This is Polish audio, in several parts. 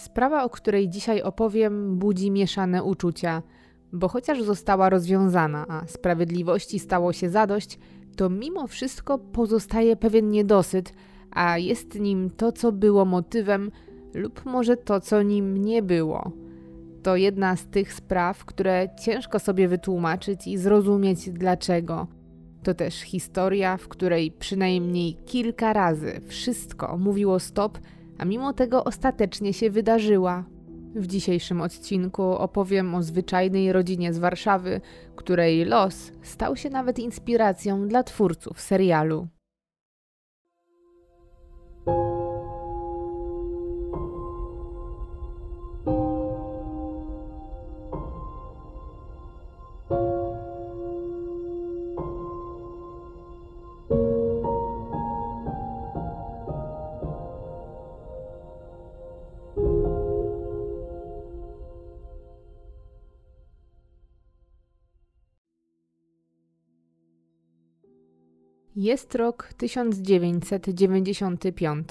Sprawa, o której dzisiaj opowiem, budzi mieszane uczucia, bo chociaż została rozwiązana, a sprawiedliwości stało się zadość, to mimo wszystko pozostaje pewien niedosyt, a jest nim to, co było motywem, lub może to, co nim nie było. To jedna z tych spraw, które ciężko sobie wytłumaczyć i zrozumieć dlaczego. To też historia, w której przynajmniej kilka razy wszystko mówiło stop, a mimo tego ostatecznie się wydarzyła. W dzisiejszym odcinku opowiem o zwyczajnej rodzinie z Warszawy, której los stał się nawet inspiracją dla twórców serialu. Jest rok 1995.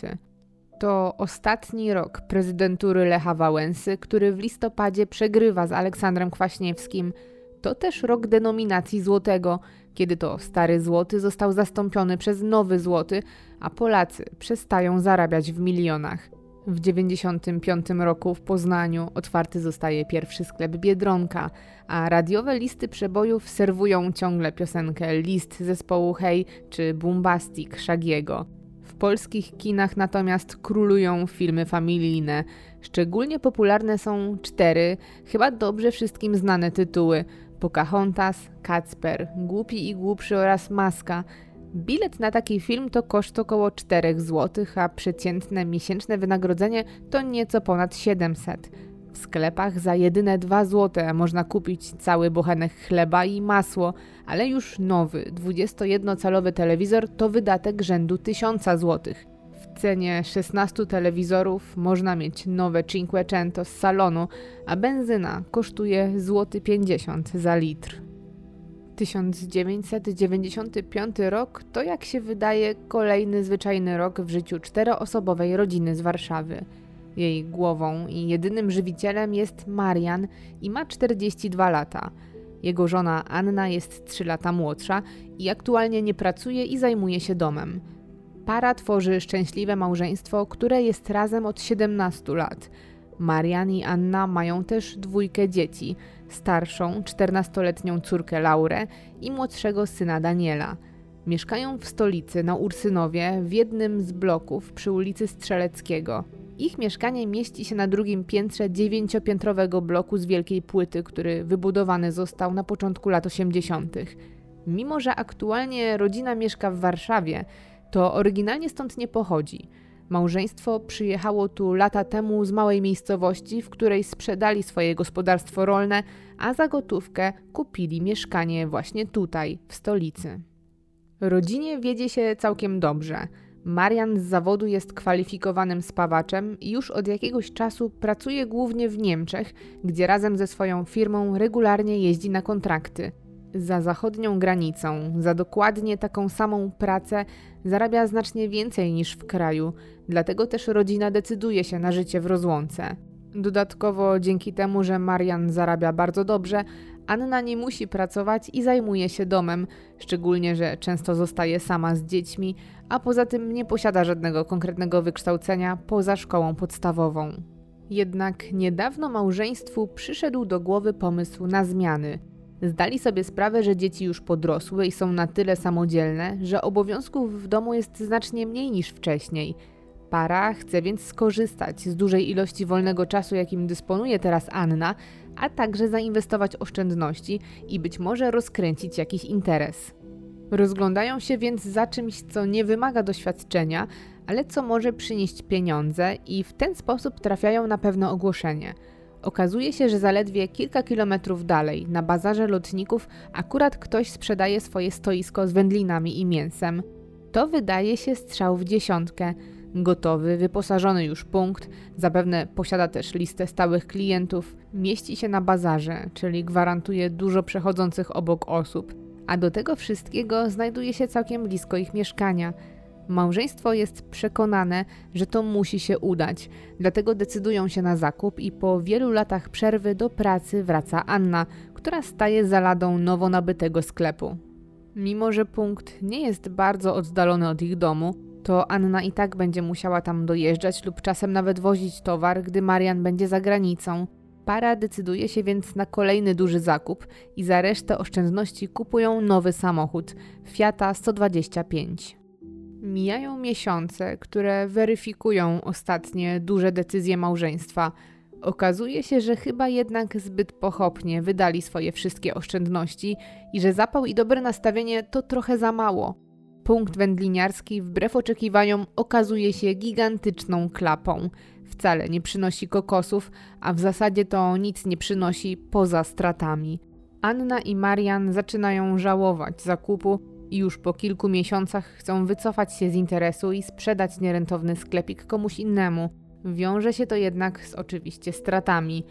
To ostatni rok prezydentury Lecha Wałęsy, który w listopadzie przegrywa z Aleksandrem Kwaśniewskim. To też rok denominacji złotego, kiedy to stary złoty został zastąpiony przez nowy złoty, a Polacy przestają zarabiać w milionach. W 1995 roku w Poznaniu otwarty zostaje pierwszy sklep Biedronka, a radiowe listy przebojów serwują ciągle piosenkę List zespołu Hej czy Bombastic Shagiego. W polskich kinach natomiast królują filmy familijne. Szczególnie popularne są cztery, chyba dobrze wszystkim znane tytuły: Pocahontas, Kacper, Głupi i Głupszy oraz Maska – Bilet na taki film to koszt około 4 zł, a przeciętne miesięczne wynagrodzenie to nieco ponad 700. W sklepach za jedyne 2 zł można kupić cały bochenek chleba i masło, ale już nowy 21-calowy telewizor to wydatek rzędu 1000 zł. W cenie 16 telewizorów można mieć nowe Cinquecento z salonu, a benzyna kosztuje złoty 50 za litr. 1995 rok to, jak się wydaje, kolejny zwyczajny rok w życiu czteroosobowej rodziny z Warszawy. Jej głową i jedynym żywicielem jest Marian i ma 42 lata. Jego żona Anna jest 3 lata młodsza i aktualnie nie pracuje i zajmuje się domem. Para tworzy szczęśliwe małżeństwo, które jest razem od 17 lat. Marian i Anna mają też dwójkę dzieci – starszą, 14-letnią córkę Laurę i młodszego syna Daniela. Mieszkają w stolicy na Ursynowie w jednym z bloków przy ulicy Strzeleckiego. Ich mieszkanie mieści się na drugim piętrze dziewięciopiętrowego bloku z wielkiej płyty, który wybudowany został na początku lat 80. Mimo, że aktualnie rodzina mieszka w Warszawie, to oryginalnie stąd nie pochodzi. Małżeństwo przyjechało tu lata temu z małej miejscowości, w której sprzedali swoje gospodarstwo rolne, a za gotówkę kupili mieszkanie właśnie tutaj, w stolicy. Rodzinie wiedzie się całkiem dobrze. Marian z zawodu jest kwalifikowanym spawaczem i już od jakiegoś czasu pracuje głównie w Niemczech, gdzie razem ze swoją firmą regularnie jeździ na kontrakty. Za zachodnią granicą, za dokładnie taką samą pracę zarabia znacznie więcej niż w kraju, dlatego też rodzina decyduje się na życie w rozłące. Dodatkowo dzięki temu, że Marian zarabia bardzo dobrze, Anna nie musi pracować i zajmuje się domem, szczególnie, że często zostaje sama z dziećmi, a poza tym nie posiada żadnego konkretnego wykształcenia poza szkołą podstawową. Jednak niedawno małżeństwu przyszedł do głowy pomysł na zmiany – Zdali sobie sprawę, że dzieci już podrosły i są na tyle samodzielne, że obowiązków w domu jest znacznie mniej niż wcześniej. Para chce więc skorzystać z dużej ilości wolnego czasu, jakim dysponuje teraz Anna, a także zainwestować oszczędności i być może rozkręcić jakiś interes. Rozglądają się więc za czymś, co nie wymaga doświadczenia, ale co może przynieść pieniądze, i w ten sposób trafiają na pewne ogłoszenie – Okazuje się, że zaledwie kilka kilometrów dalej, na bazarze lotników, akurat ktoś sprzedaje swoje stoisko z wędlinami i mięsem. To wydaje się strzał w dziesiątkę. Gotowy, wyposażony już punkt, zapewne posiada też listę stałych klientów, mieści się na bazarze, czyli gwarantuje dużo przechodzących obok osób, a do tego wszystkiego znajduje się całkiem blisko ich mieszkania. Małżeństwo jest przekonane, że to musi się udać, dlatego decydują się na zakup i po wielu latach przerwy do pracy wraca Anna, która staje za ladą nowo nabytego sklepu. Mimo, że punkt nie jest bardzo oddalony od ich domu, to Anna i tak będzie musiała tam dojeżdżać lub czasem nawet wozić towar, gdy Marian będzie za granicą. Para decyduje się więc na kolejny duży zakup i za resztę oszczędności kupują nowy samochód Fiata 125. Mijają miesiące, które weryfikują ostatnie duże decyzje małżeństwa. Okazuje się, że chyba jednak zbyt pochopnie wydali swoje wszystkie oszczędności i że zapał i dobre nastawienie to trochę za mało. Punkt wędliniarski, wbrew oczekiwaniom, okazuje się gigantyczną klapą. Wcale nie przynosi kokosów, a w zasadzie to nic nie przynosi poza stratami. Anna i Marian zaczynają żałować zakupu i już po kilku miesiącach chcą wycofać się z interesu i sprzedać nierentowny sklepik komuś innemu. Wiąże się to jednak z oczywiście stratami.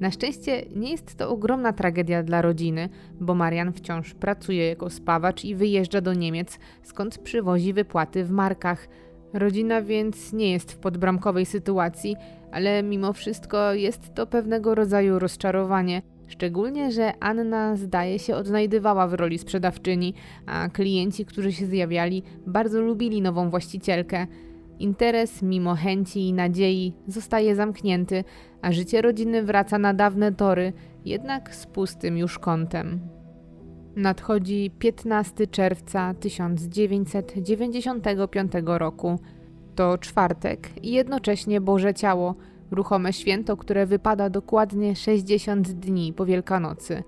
Na szczęście nie jest to ogromna tragedia dla rodziny, bo Marian wciąż pracuje jako spawacz i wyjeżdża do Niemiec, skąd przywozi wypłaty w markach. Rodzina więc nie jest w podbramkowej sytuacji, ale mimo wszystko jest to pewnego rodzaju rozczarowanie. Szczególnie, że Anna zdaje się odnajdywała w roli sprzedawczyni, a klienci, którzy się zjawiali, bardzo lubili nową właścicielkę. Interes, mimo chęci i nadziei, zostaje zamknięty, a życie rodziny wraca na dawne tory, jednak z pustym już kątem. Nadchodzi 15 czerwca 1995 roku. To czwartek i jednocześnie Boże Ciało, ruchome święto, które wypada dokładnie 60 dni po Wielkanocy.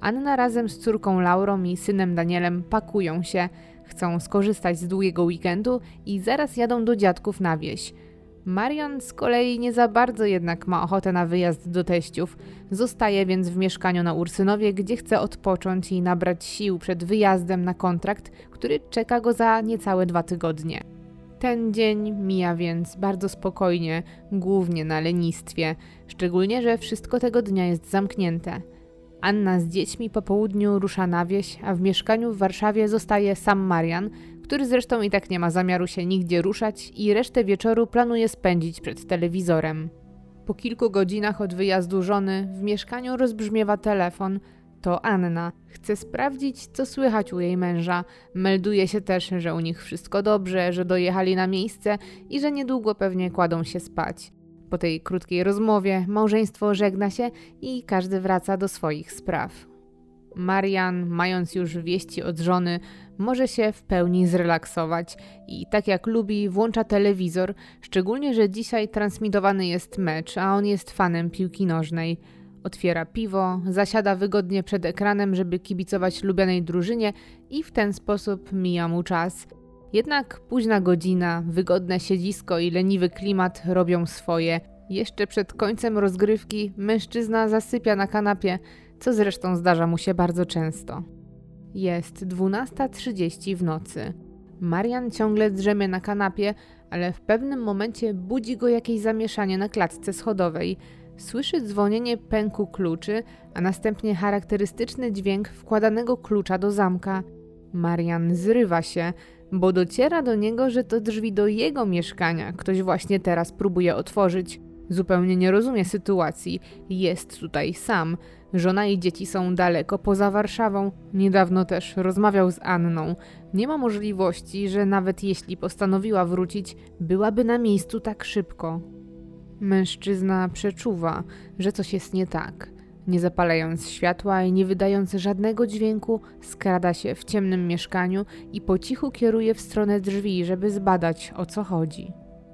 Anna razem z córką Laurą i synem Danielem pakują się, chcą skorzystać z długiego weekendu i zaraz jadą do dziadków na wieś. Marian z kolei nie za bardzo jednak ma ochotę na wyjazd do teściów. Zostaje więc w mieszkaniu na Ursynowie, gdzie chce odpocząć i nabrać sił przed wyjazdem na kontrakt, który czeka go za niecałe dwa tygodnie. Ten dzień mija więc bardzo spokojnie, głównie na lenistwie, szczególnie, że wszystko tego dnia jest zamknięte. Anna z dziećmi po południu rusza na wieś, a w mieszkaniu w Warszawie zostaje sam Marian, który zresztą i tak nie ma zamiaru się nigdzie ruszać i resztę wieczoru planuje spędzić przed telewizorem. Po kilku godzinach od wyjazdu żony w mieszkaniu rozbrzmiewa telefon. To Anna. Chce sprawdzić, co słychać u jej męża. Melduje się też, że u nich wszystko dobrze, że dojechali na miejsce i że niedługo pewnie kładą się spać. Po tej krótkiej rozmowie małżeństwo żegna się i każdy wraca do swoich spraw. Marian, mając już wieści od żony, może się w pełni zrelaksować i tak jak lubi, włącza telewizor, szczególnie, że dzisiaj transmitowany jest mecz, a on jest fanem piłki nożnej. Otwiera piwo, zasiada wygodnie przed ekranem, żeby kibicować lubianej drużynie i w ten sposób mija mu czas. Jednak późna godzina, wygodne siedzisko i leniwy klimat robią swoje. Jeszcze przed końcem rozgrywki mężczyzna zasypia na kanapie, co zresztą zdarza mu się bardzo często. Jest 12.30 w nocy. Marian ciągle drzemie na kanapie, ale w pewnym momencie budzi go jakieś zamieszanie na klatce schodowej. Słyszy dzwonienie pęku kluczy, a następnie charakterystyczny dźwięk wkładanego klucza do zamka. Marian zrywa się, bo dociera do niego, że to drzwi do jego mieszkania ktoś właśnie teraz próbuje otworzyć. Zupełnie nie rozumie sytuacji. Jest tutaj sam. Żona i dzieci są daleko poza Warszawą. Niedawno też rozmawiał z Anną. Nie ma możliwości, że nawet jeśli postanowiła wrócić, byłaby na miejscu tak szybko. Mężczyzna przeczuwa, że coś jest nie tak. Nie zapalając światła i nie wydając żadnego dźwięku, skrada się w ciemnym mieszkaniu i po cichu kieruje w stronę drzwi, żeby zbadać o co chodzi.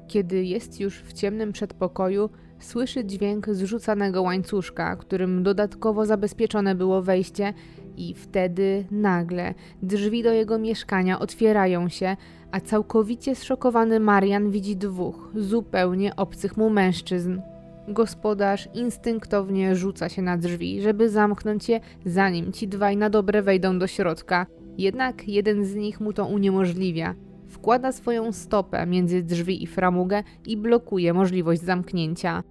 Kiedy jest już w ciemnym przedpokoju, słyszy dźwięk zrzucanego łańcuszka, którym dodatkowo zabezpieczone było wejście, i wtedy nagle drzwi do jego mieszkania otwierają się, a całkowicie zszokowany Marian widzi dwóch zupełnie obcych mu mężczyzn. Gospodarz instynktownie rzuca się na drzwi, żeby zamknąć je, zanim ci dwaj na dobre wejdą do środka. Jednak jeden z nich mu to uniemożliwia. Wkłada swoją stopę między drzwi i framugę i blokuje możliwość zamknięcia.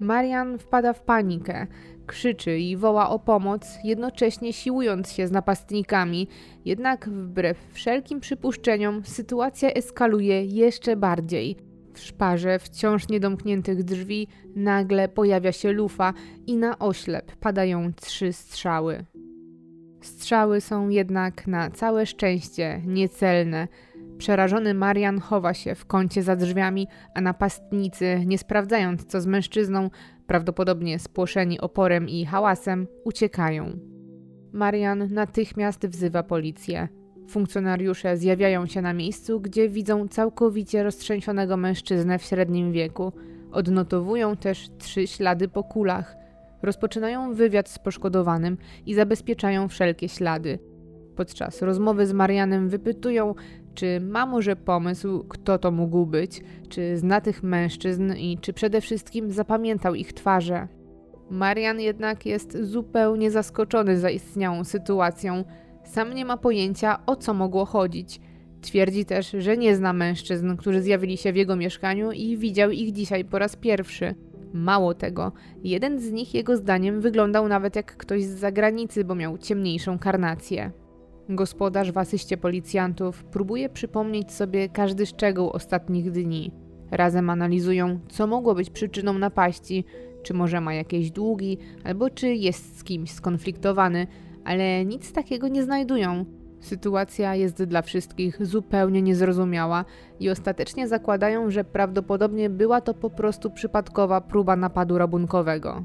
Marian wpada w panikę, krzyczy i woła o pomoc, jednocześnie siłując się z napastnikami. Jednak wbrew wszelkim przypuszczeniom, sytuacja eskaluje jeszcze bardziej. W szparze wciąż niedomkniętych drzwi nagle pojawia się lufa i na oślep padają trzy strzały. Strzały są jednak na całe szczęście niecelne. Przerażony Marian chowa się w kącie za drzwiami, a napastnicy, nie sprawdzając co z mężczyzną, prawdopodobnie spłoszeni oporem i hałasem, uciekają. Marian natychmiast wzywa policję. Funkcjonariusze zjawiają się na miejscu, gdzie widzą całkowicie roztrzęsionego mężczyznę w średnim wieku. Odnotowują też trzy ślady po kulach. Rozpoczynają wywiad z poszkodowanym i zabezpieczają wszelkie ślady. Podczas rozmowy z Marianem wypytują, czy ma może pomysł, kto to mógł być, czy zna tych mężczyzn i czy przede wszystkim zapamiętał ich twarze. Marian jednak jest zupełnie zaskoczony zaistniałą sytuacją. Sam nie ma pojęcia, o co mogło chodzić. Twierdzi też, że nie zna mężczyzn, którzy zjawili się w jego mieszkaniu i widział ich dzisiaj po raz pierwszy. Mało tego, jeden z nich jego zdaniem wyglądał nawet jak ktoś z zagranicy, bo miał ciemniejszą karnację. Gospodarz w asyście policjantów próbuje przypomnieć sobie każdy szczegół ostatnich dni. Razem analizują, co mogło być przyczyną napaści, czy może ma jakieś długi, albo czy jest z kimś skonfliktowany, ale nic takiego nie znajdują. Sytuacja jest dla wszystkich zupełnie niezrozumiała i ostatecznie zakładają, że prawdopodobnie była to po prostu przypadkowa próba napadu rabunkowego.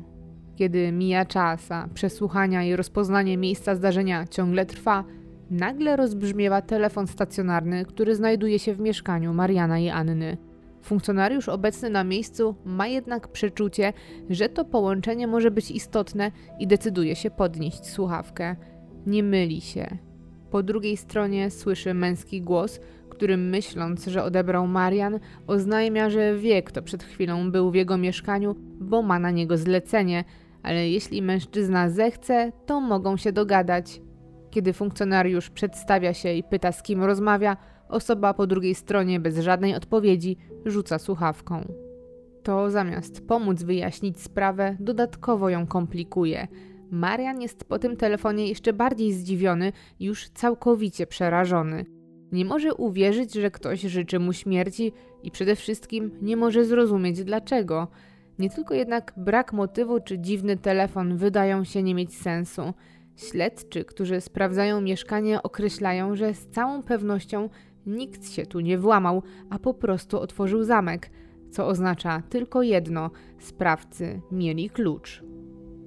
Kiedy mija czas, a przesłuchania i rozpoznanie miejsca zdarzenia ciągle trwa, nagle rozbrzmiewa telefon stacjonarny, który znajduje się w mieszkaniu Mariana i Anny. Funkcjonariusz obecny na miejscu ma jednak przeczucie, że to połączenie może być istotne i decyduje się podnieść słuchawkę. Nie myli się. Po drugiej stronie słyszy męski głos, który myśląc, że odebrał Marian, oznajmia, że wie, kto przed chwilą był w jego mieszkaniu, bo ma na niego zlecenie, ale jeśli mężczyzna zechce, to mogą się dogadać. Kiedy funkcjonariusz przedstawia się i pyta, z kim rozmawia, osoba po drugiej stronie bez żadnej odpowiedzi rzuca słuchawką. To zamiast pomóc wyjaśnić sprawę, dodatkowo ją komplikuje. Marian jest po tym telefonie jeszcze bardziej zdziwiony już całkowicie przerażony. Nie może uwierzyć, że ktoś życzy mu śmierci i przede wszystkim nie może zrozumieć dlaczego. Nie tylko jednak brak motywu czy dziwny telefon wydają się nie mieć sensu. Śledczy, którzy sprawdzają mieszkanie, określają, że z całą pewnością nikt się tu nie włamał, a po prostu otworzył zamek, co oznacza tylko jedno: sprawcy mieli klucz.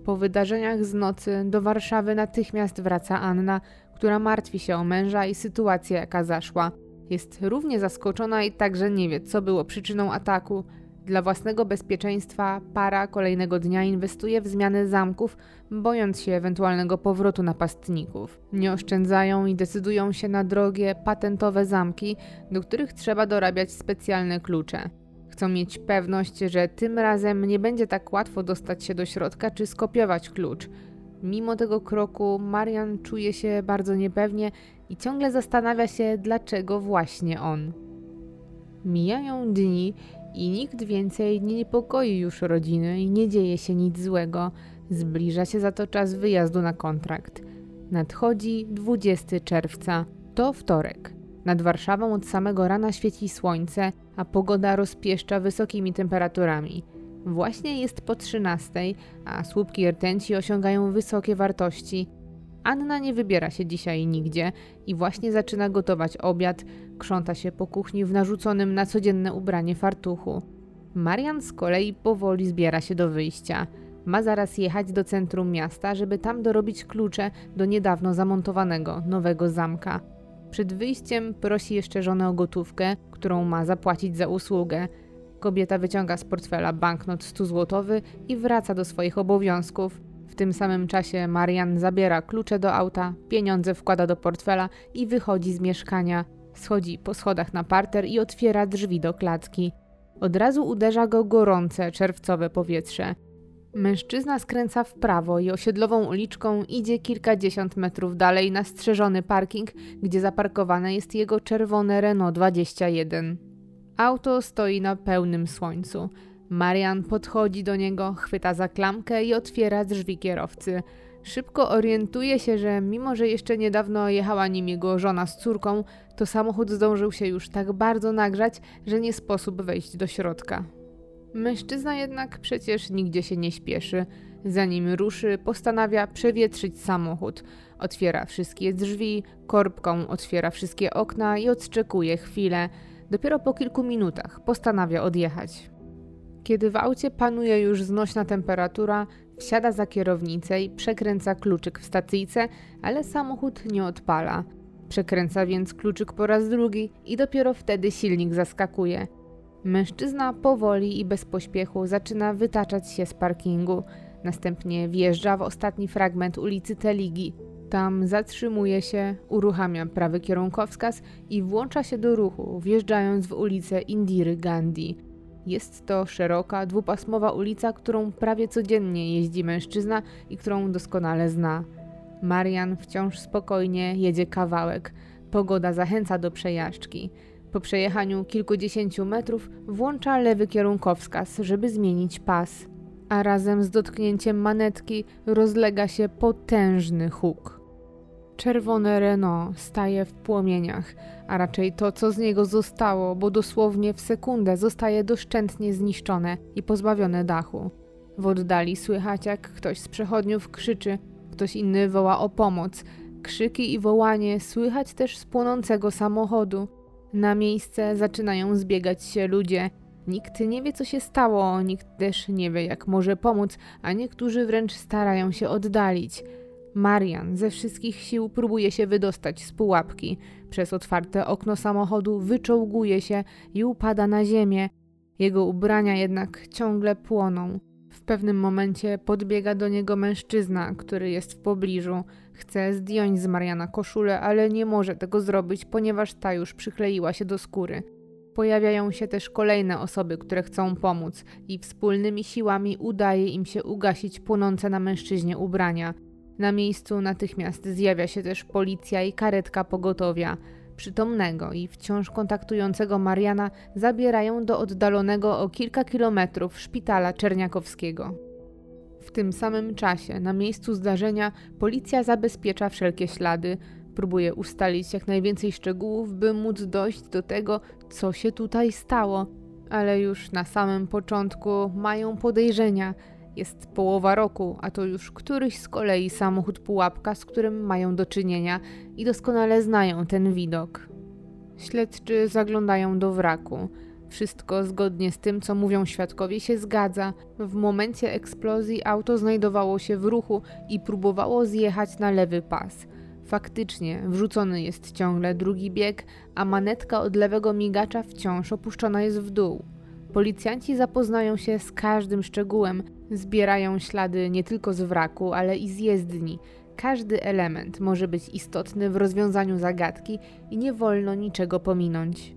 Po wydarzeniach z nocy do Warszawy natychmiast wraca Anna, która martwi się o męża i sytuację, jaka zaszła. Jest równie zaskoczona i także nie wie, co było przyczyną ataku. Dla własnego bezpieczeństwa para kolejnego dnia inwestuje w zmianę zamków, bojąc się ewentualnego powrotu napastników. Nie oszczędzają i decydują się na drogie, patentowe zamki, do których trzeba dorabiać specjalne klucze. Chcą mieć pewność, że tym razem nie będzie tak łatwo dostać się do środka czy skopiować klucz. Mimo tego kroku, Marian czuje się bardzo niepewnie i ciągle zastanawia się, dlaczego właśnie on. Mijają dni i nikt więcej nie niepokoi już rodziny i nie dzieje się nic złego. Zbliża się za to czas wyjazdu na kontrakt. Nadchodzi 20 czerwca. To wtorek. Nad Warszawą od samego rana świeci słońce, a pogoda rozpieszcza wysokimi temperaturami. Właśnie jest po 13, a słupki rtęci osiągają wysokie wartości. Anna nie wybiera się dzisiaj nigdzie i właśnie zaczyna gotować obiad, krząta się po kuchni w narzuconym na codzienne ubranie fartuchu. Marian z kolei powoli zbiera się do wyjścia. Ma zaraz jechać do centrum miasta, żeby tam dorobić klucze do niedawno zamontowanego nowego zamka. Przed wyjściem prosi jeszcze żonę o gotówkę, którą ma zapłacić za usługę. Kobieta wyciąga z portfela banknot 100 złotowy i wraca do swoich obowiązków. W tym samym czasie Marian zabiera klucze do auta, pieniądze wkłada do portfela i wychodzi z mieszkania. Schodzi po schodach na parter i otwiera drzwi do klatki. Od razu uderza go gorące, czerwcowe powietrze. Mężczyzna skręca w prawo i osiedlową uliczką idzie kilkadziesiąt metrów dalej na strzeżony parking, gdzie zaparkowane jest jego czerwone Renault 21. Auto stoi na pełnym słońcu. Marian podchodzi do niego, chwyta za klamkę i otwiera drzwi kierowcy. Szybko orientuje się, że mimo że jeszcze niedawno jechała nim jego żona z córką, to samochód zdążył się już tak bardzo nagrzać, że nie sposób wejść do środka. Mężczyzna jednak przecież nigdzie się nie śpieszy. Zanim ruszy, postanawia przewietrzyć samochód. Otwiera wszystkie drzwi, korbką otwiera wszystkie okna i odczekuje chwilę. Dopiero po kilku minutach postanawia odjechać. Kiedy w aucie panuje już znośna temperatura, wsiada za kierownicę i przekręca kluczyk w stacyjce, ale samochód nie odpala. Przekręca więc kluczyk po raz drugi i dopiero wtedy silnik zaskakuje. Mężczyzna powoli i bez pośpiechu zaczyna wytaczać się z parkingu. Następnie wjeżdża w ostatni fragment ulicy Teligi. Tam zatrzymuje się, uruchamia prawy kierunkowskaz i włącza się do ruchu, wjeżdżając w ulicę Indiry Gandhi. Jest to szeroka, dwupasmowa ulica, którą prawie codziennie jeździ mężczyzna i którą doskonale zna. Marian wciąż spokojnie jedzie kawałek. Pogoda zachęca do przejażdżki. Po przejechaniu kilkudziesięciu metrów włącza lewy kierunkowskaz, żeby zmienić pas, a razem z dotknięciem manetki rozlega się potężny huk. Czerwone Renault staje w płomieniach, a raczej to, co z niego zostało, bo dosłownie w sekundę zostaje doszczętnie zniszczone i pozbawione dachu. W oddali słychać, jak ktoś z przechodniów krzyczy, ktoś inny woła o pomoc. Krzyki i wołanie słychać też z płonącego samochodu. Na miejsce zaczynają zbiegać się ludzie. Nikt nie wie, co się stało, nikt też nie wie, jak może pomóc, a niektórzy wręcz starają się oddalić. Marian ze wszystkich sił próbuje się wydostać z pułapki. Przez otwarte okno samochodu wyczołguje się i upada na ziemię. Jego ubrania jednak ciągle płoną. W pewnym momencie podbiega do niego mężczyzna, który jest w pobliżu. Chce zdjąć z Mariana koszulę, ale nie może tego zrobić, ponieważ ta już przykleiła się do skóry. Pojawiają się też kolejne osoby, które chcą pomóc, i wspólnymi siłami udaje im się ugasić płonące na mężczyźnie ubrania. Na miejscu natychmiast zjawia się też policja i karetka pogotowia. Przytomnego i wciąż kontaktującego Mariana zabierają do oddalonego o kilka kilometrów szpitala Czerniakowskiego. W tym samym czasie na miejscu zdarzenia policja zabezpiecza wszelkie ślady, próbuje ustalić jak najwięcej szczegółów, by móc dojść do tego, co się tutaj stało, ale już na samym początku mają podejrzenia. Jest połowa roku, a to już któryś z kolei samochód pułapka, z którym mają do czynienia i doskonale znają ten widok. Śledczy zaglądają do wraku. Wszystko zgodnie z tym, co mówią świadkowie, się zgadza. W momencie eksplozji auto znajdowało się w ruchu i próbowało zjechać na lewy pas. Faktycznie, wrzucony jest ciągle drugi bieg, a manetka od lewego migacza wciąż opuszczona jest w dół. Policjanci zapoznają się z każdym szczegółem, zbierają ślady nie tylko z wraku, ale i z jezdni. Każdy element może być istotny w rozwiązaniu zagadki i nie wolno niczego pominąć.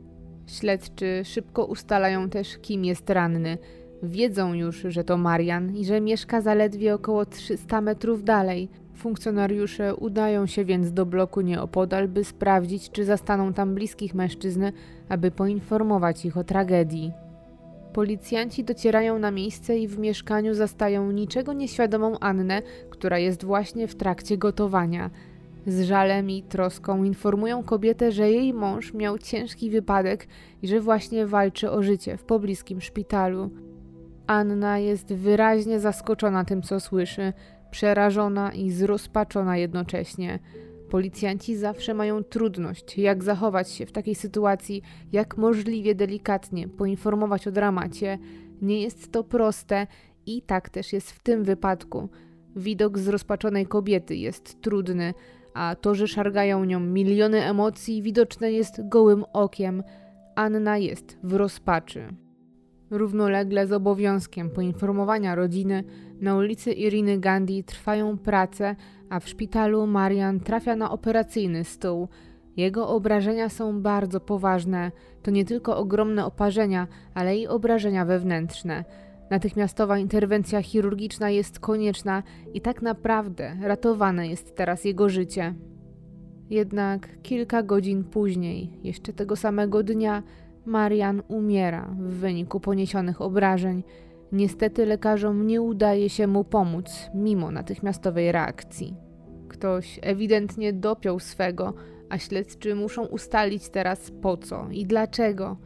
Śledczy szybko ustalają też, kim jest ranny. Wiedzą już, że to Marian i że mieszka zaledwie około 300 metrów dalej. Funkcjonariusze udają się więc do bloku nieopodal, by sprawdzić, czy zastaną tam bliskich mężczyzny, aby poinformować ich o tragedii. Policjanci docierają na miejsce i w mieszkaniu zastają niczego nieświadomą Annę, która jest właśnie w trakcie gotowania. Z żalem i troską informują kobietę, że jej mąż miał ciężki wypadek i że właśnie walczy o życie w pobliskim szpitalu. Anna jest wyraźnie zaskoczona tym, co słyszy, przerażona i zrozpaczona jednocześnie. Policjanci zawsze mają trudność, jak zachować się w takiej sytuacji, jak możliwie delikatnie poinformować o dramacie. Nie jest to proste i tak też jest w tym wypadku. Widok zrozpaczonej kobiety jest trudny, a to, że szargają nią miliony emocji, widoczne jest gołym okiem. Anna jest w rozpaczy. Równolegle z obowiązkiem poinformowania rodziny, na ulicy Iriny Gandhi trwają prace, a w szpitalu Marian trafia na operacyjny stół. Jego obrażenia są bardzo poważne. To nie tylko ogromne oparzenia, ale i obrażenia wewnętrzne. Natychmiastowa interwencja chirurgiczna jest konieczna i tak naprawdę ratowane jest teraz jego życie. Jednak kilka godzin później, jeszcze tego samego dnia, Marian umiera w wyniku poniesionych obrażeń. Niestety lekarzom nie udaje się mu pomóc, mimo natychmiastowej reakcji. Ktoś ewidentnie dopiął swego, a śledczy muszą ustalić teraz po co i dlaczego.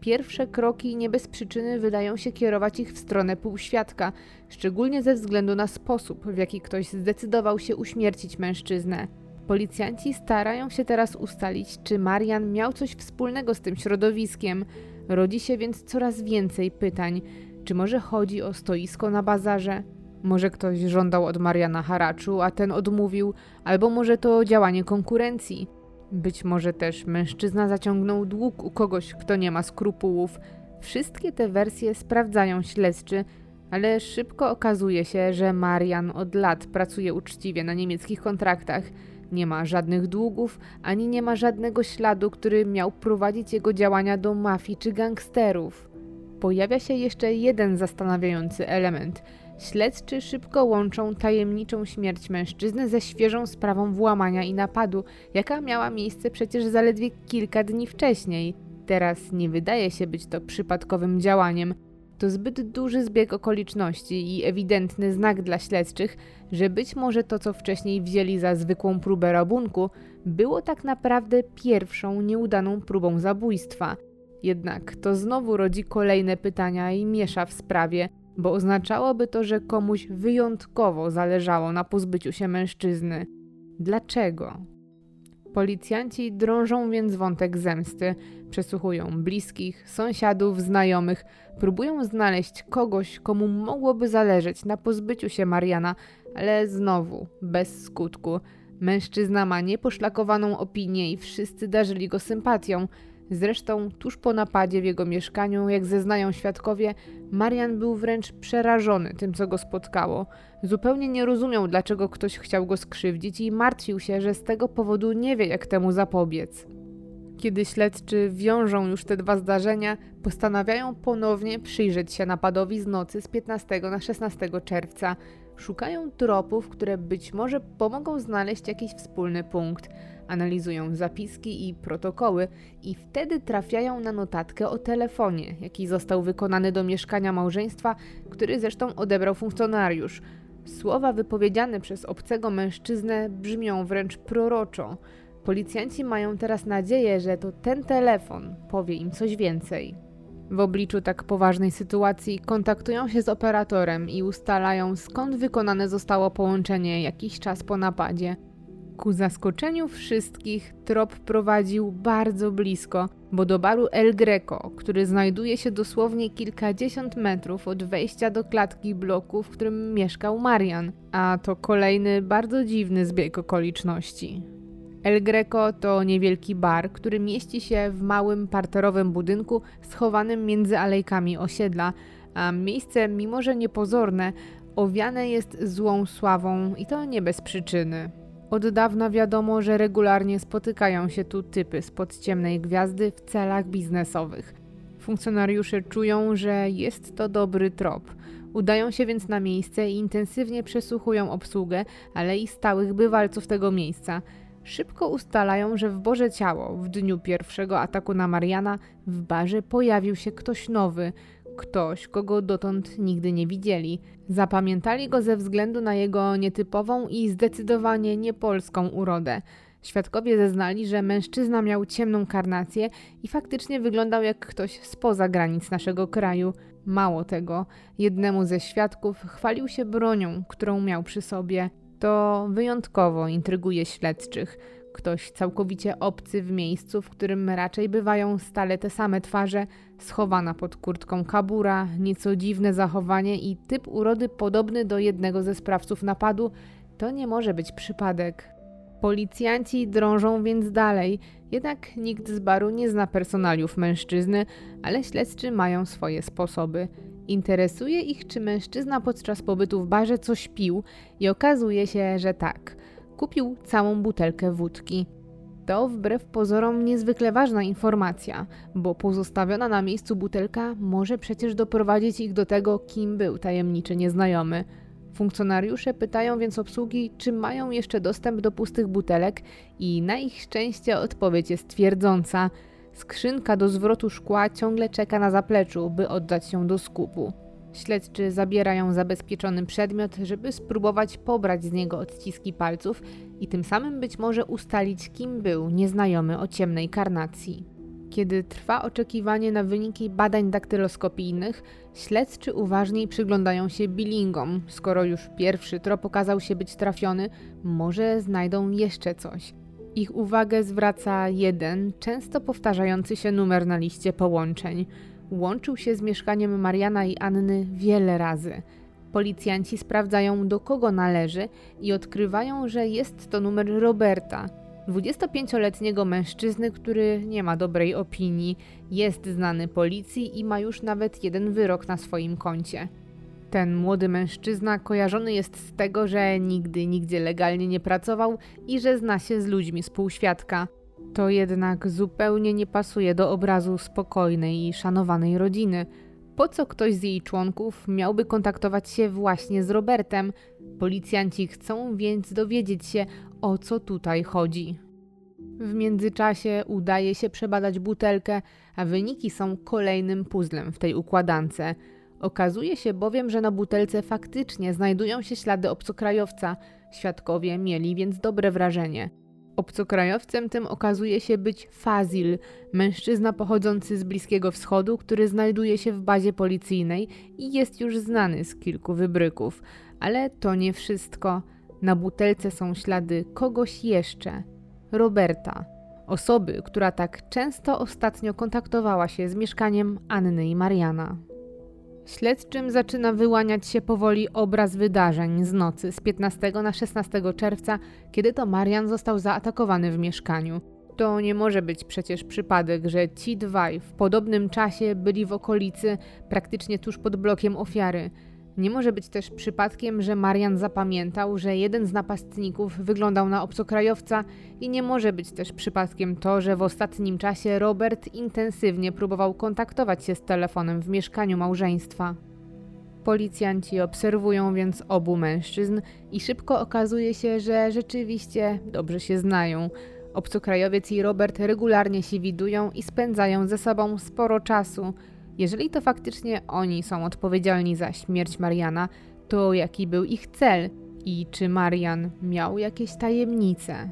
Pierwsze kroki nie bez przyczyny wydają się kierować ich w stronę półświadka, szczególnie ze względu na sposób, w jaki ktoś zdecydował się uśmiercić mężczyznę. Policjanci starają się teraz ustalić, czy Marian miał coś wspólnego z tym środowiskiem. Rodzi się więc coraz więcej pytań. Czy może chodzi o stoisko na bazarze? Może ktoś żądał od Mariana haraczu, a ten odmówił, albo może to działanie konkurencji. Być może też mężczyzna zaciągnął dług u kogoś, kto nie ma skrupułów. Wszystkie te wersje sprawdzają śledczy, ale szybko okazuje się, że Marian od lat pracuje uczciwie na niemieckich kontraktach. Nie ma żadnych długów, ani nie ma żadnego śladu, który miał prowadzić jego działania do mafii czy gangsterów. Pojawia się jeszcze jeden zastanawiający element. Śledczy szybko łączą tajemniczą śmierć mężczyzny ze świeżą sprawą włamania i napadu, jaka miała miejsce przecież zaledwie kilka dni wcześniej. Teraz nie wydaje się być to przypadkowym działaniem. To zbyt duży zbieg okoliczności i ewidentny znak dla śledczych, że być może to, co wcześniej wzięli za zwykłą próbę rabunku, było tak naprawdę pierwszą nieudaną próbą zabójstwa. Jednak to znowu rodzi kolejne pytania i miesza w sprawie, bo oznaczałoby to, że komuś wyjątkowo zależało na pozbyciu się mężczyzny. Dlaczego? Policjanci drążą więc wątek zemsty, przesłuchują bliskich, sąsiadów, znajomych, próbują znaleźć kogoś, komu mogłoby zależeć na pozbyciu się Mariana, ale znowu bez skutku. Mężczyzna ma nieposzlakowaną opinię i wszyscy darzyli go sympatią. Zresztą tuż po napadzie w jego mieszkaniu, jak zeznają świadkowie, Marian był wręcz przerażony tym, co go spotkało. Zupełnie nie rozumiał, dlaczego ktoś chciał go skrzywdzić i martwił się, że z tego powodu nie wie, jak temu zapobiec. Kiedy śledczy wiążą już te dwa zdarzenia, postanawiają ponownie przyjrzeć się napadowi z nocy z 15 na 16 czerwca. Szukają tropów, które być może pomogą znaleźć jakiś wspólny punkt. Analizują zapiski i protokoły i wtedy trafiają na notatkę o telefonie, jaki został wykonany do mieszkania małżeństwa, który zresztą odebrał funkcjonariusz. Słowa wypowiedziane przez obcego mężczyznę brzmią wręcz proroczo. Policjanci mają teraz nadzieję, że to ten telefon powie im coś więcej. W obliczu tak poważnej sytuacji kontaktują się z operatorem i ustalają skąd wykonane zostało połączenie jakiś czas po napadzie. Ku zaskoczeniu wszystkich trop prowadził bardzo blisko, bo do baru El Greco, który znajduje się dosłownie kilkadziesiąt metrów od wejścia do klatki bloku, w którym mieszkał Marian, a to kolejny bardzo dziwny zbieg okoliczności. El Greco to niewielki bar, który mieści się w małym parterowym budynku schowanym między alejkami osiedla, a miejsce, mimo że niepozorne, owiane jest złą sławą i to nie bez przyczyny. Od dawna wiadomo, że regularnie spotykają się tu typy spod ciemnej gwiazdy w celach biznesowych. Funkcjonariusze czują, że jest to dobry trop. Udają się więc na miejsce i intensywnie przesłuchują obsługę, ale i stałych bywalców tego miejsca. Szybko ustalają, że w Boże Ciało w dniu pierwszego ataku na Mariana w barze pojawił się ktoś nowy, ktoś, kogo dotąd nigdy nie widzieli. Zapamiętali go ze względu na jego nietypową i zdecydowanie niepolską urodę. Świadkowie zeznali, że mężczyzna miał ciemną karnację i faktycznie wyglądał jak ktoś spoza granic naszego kraju. Mało tego, jednemu ze świadków chwalił się bronią, którą miał przy sobie. To wyjątkowo intryguje śledczych. Ktoś całkowicie obcy w miejscu, w którym raczej bywają stale te same twarze, schowana pod kurtką kabura, nieco dziwne zachowanie i typ urody podobny do jednego ze sprawców napadu, to nie może być przypadek. Policjanci drążą więc dalej, jednak nikt z baru nie zna personaliów mężczyzny, ale śledczy mają swoje sposoby. Interesuje ich, czy mężczyzna podczas pobytu w barze coś pił i okazuje się, że tak. Kupił całą butelkę wódki. To wbrew pozorom niezwykle ważna informacja, bo pozostawiona na miejscu butelka może przecież doprowadzić ich do tego, kim był tajemniczy nieznajomy. Funkcjonariusze pytają więc obsługi, czy mają jeszcze dostęp do pustych butelek, i na ich szczęście odpowiedź jest twierdząca. Skrzynka do zwrotu szkła ciągle czeka na zapleczu, by oddać ją do skupu. Śledczy zabierają zabezpieczony przedmiot, żeby spróbować pobrać z niego odciski palców i tym samym być może ustalić, kim był nieznajomy o ciemnej karnacji. Kiedy trwa oczekiwanie na wyniki badań daktyloskopijnych, śledczy uważniej przyglądają się billingom. Skoro już pierwszy trop okazał się być trafiony, może znajdą jeszcze coś. Ich uwagę zwraca jeden, często powtarzający się numer na liście połączeń. Łączył się z mieszkaniem Mariana i Anny wiele razy. Policjanci sprawdzają, do kogo należy i odkrywają, że jest to numer Roberta, 25-letniego mężczyzny, który nie ma dobrej opinii, jest znany policji i ma już nawet jeden wyrok na swoim koncie. Ten młody mężczyzna kojarzony jest z tego, że nigdy nigdzie legalnie nie pracował i że zna się z ludźmi z półświadka. To jednak zupełnie nie pasuje do obrazu spokojnej i szanowanej rodziny. Po co ktoś z jej członków miałby kontaktować się właśnie z Robertem? Policjanci chcą więc dowiedzieć się, o co tutaj chodzi. W międzyczasie udaje się przebadać butelkę, a wyniki są kolejnym puzzlem w tej układance. Okazuje się bowiem, że na butelce faktycznie znajdują się ślady obcokrajowca. Świadkowie mieli więc dobre wrażenie. Obcokrajowcem tym okazuje się być Fazil, mężczyzna pochodzący z Bliskiego Wschodu, który znajduje się w bazie policyjnej i jest już znany z kilku wybryków. Ale to nie wszystko. Na butelce są ślady kogoś jeszcze. Roberta, osoby, która tak często ostatnio kontaktowała się z mieszkaniem Anny i Mariana. Śledczym zaczyna wyłaniać się powoli obraz wydarzeń z nocy z 15 na 16 czerwca, kiedy to Marian został zaatakowany w mieszkaniu. To nie może być przecież przypadek, że ci dwaj w podobnym czasie byli w okolicy, praktycznie tuż pod blokiem ofiary. Nie może być też przypadkiem, że Marian zapamiętał, że jeden z napastników wyglądał na obcokrajowca i nie może być też przypadkiem to, że w ostatnim czasie Robert intensywnie próbował kontaktować się z telefonem w mieszkaniu małżeństwa. Policjanci obserwują więc obu mężczyzn i szybko okazuje się, że rzeczywiście dobrze się znają. Obcokrajowiec i Robert regularnie się widują i spędzają ze sobą sporo czasu – jeżeli to faktycznie oni są odpowiedzialni za śmierć Mariana, to jaki był ich cel i czy Marian miał jakieś tajemnice?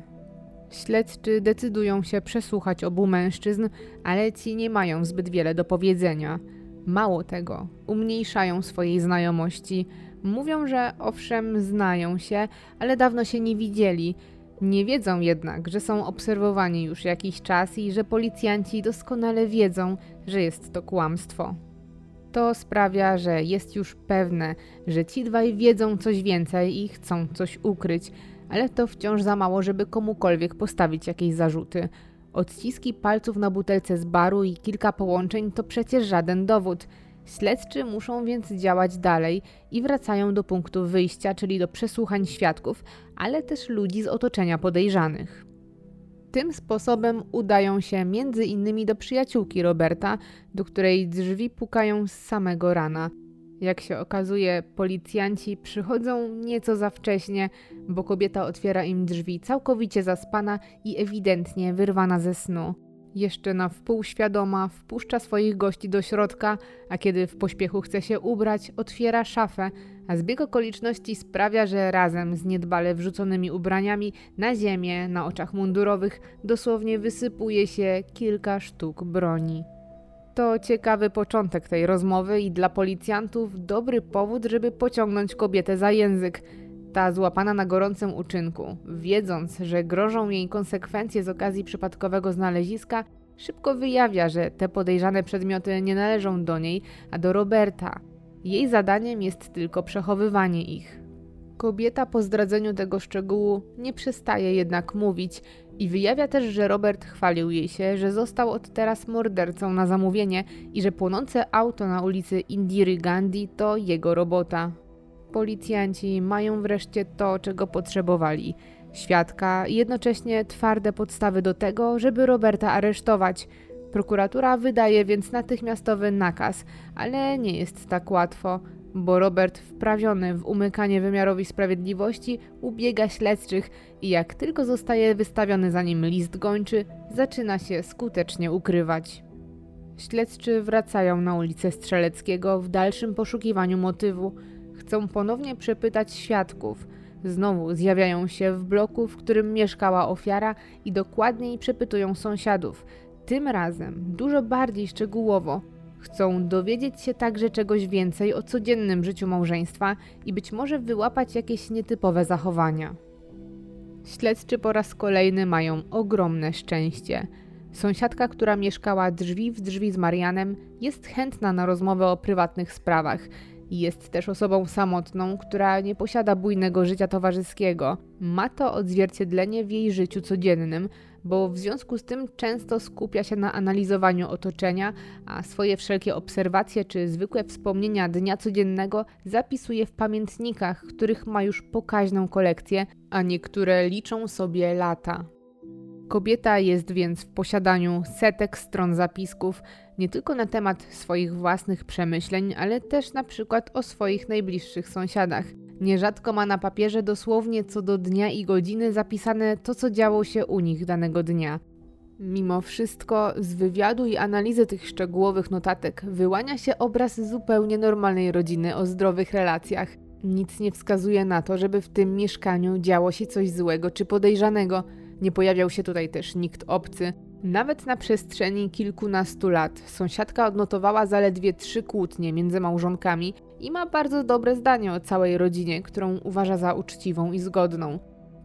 Śledczy decydują się przesłuchać obu mężczyzn, ale ci nie mają zbyt wiele do powiedzenia. Mało tego, umniejszają swojej znajomości. Mówią, że owszem, znają się, ale dawno się nie widzieli nie wiedzą jednak, że są obserwowani już jakiś czas i że policjanci doskonale wiedzą, że jest to kłamstwo. To sprawia, że jest już pewne, że ci dwaj wiedzą coś więcej i chcą coś ukryć, ale to wciąż za mało, żeby komukolwiek postawić jakieś zarzuty. Odciski palców na butelce z baru i kilka połączeń to przecież żaden dowód – Śledczy muszą więc działać dalej i wracają do punktu wyjścia, czyli do przesłuchań świadków, ale też ludzi z otoczenia podejrzanych. Tym sposobem udają się między innymi do przyjaciółki Roberta, do której drzwi pukają z samego rana. Jak się okazuje, policjanci przychodzą nieco za wcześnie, bo kobieta otwiera im drzwi całkowicie zaspana i ewidentnie wyrwana ze snu. Jeszcze na wpół świadoma wpuszcza swoich gości do środka, a kiedy w pośpiechu chce się ubrać, otwiera szafę, a zbieg okoliczności sprawia, że razem z niedbale wrzuconymi ubraniami na ziemię, na oczach mundurowych, dosłownie wysypuje się kilka sztuk broni. To ciekawy początek tej rozmowy i dla policjantów dobry powód, żeby pociągnąć kobietę za język – ta złapana na gorącym uczynku, wiedząc, że grożą jej konsekwencje z okazji przypadkowego znaleziska, szybko wyjawia, że te podejrzane przedmioty nie należą do niej, a do Roberta. Jej zadaniem jest tylko przechowywanie ich. Kobieta po zdradzeniu tego szczegółu nie przestaje jednak mówić i wyjawia też, że Robert chwalił jej się, że został od teraz mordercą na zamówienie i że płonące auto na ulicy Indiry Gandhi to jego robota. Policjanci mają wreszcie to, czego potrzebowali świadka i jednocześnie twarde podstawy do tego, żeby Roberta aresztować. Prokuratura wydaje więc natychmiastowy nakaz, ale nie jest tak łatwo. bo Robert, wprawiony w umykanie wymiarowi sprawiedliwości, ubiega śledczych i jak tylko zostaje wystawiony za nim list gończy, zaczyna się skutecznie ukrywać. Śledczy wracają na ulicę Strzeleckiego w dalszym poszukiwaniu motywu. Chcą ponownie przepytać świadków. Znowu zjawiają się w bloku, w którym mieszkała ofiara i dokładniej przepytują sąsiadów. Tym razem dużo bardziej szczegółowo. Chcą dowiedzieć się także czegoś więcej o codziennym życiu małżeństwa i być może wyłapać jakieś nietypowe zachowania. Śledczy po raz kolejny mają ogromne szczęście. Sąsiadka, która mieszkała drzwi w drzwi z Marianem, jest chętna na rozmowę o prywatnych sprawach. Jest też osobą samotną, która nie posiada bujnego życia towarzyskiego. Ma to odzwierciedlenie w jej życiu codziennym, bo w związku z tym często skupia się na analizowaniu otoczenia, a swoje wszelkie obserwacje czy zwykłe wspomnienia dnia codziennego zapisuje w pamiętnikach, których ma już pokaźną kolekcję, a niektóre liczą sobie lata. Kobieta jest więc w posiadaniu setek stron zapisków, nie tylko na temat swoich własnych przemyśleń, ale też na przykład o swoich najbliższych sąsiadach. Nierzadko ma na papierze dosłownie co do dnia i godziny zapisane to, co działo się u nich danego dnia. Mimo wszystko, z wywiadu i analizy tych szczegółowych notatek wyłania się obraz zupełnie normalnej rodziny o zdrowych relacjach. Nic nie wskazuje na to, żeby w tym mieszkaniu działo się coś złego czy podejrzanego. Nie pojawiał się tutaj też nikt obcy. Nawet na przestrzeni kilkunastu lat sąsiadka odnotowała zaledwie trzy kłótnie między małżonkami i ma bardzo dobre zdanie o całej rodzinie, którą uważa za uczciwą i zgodną.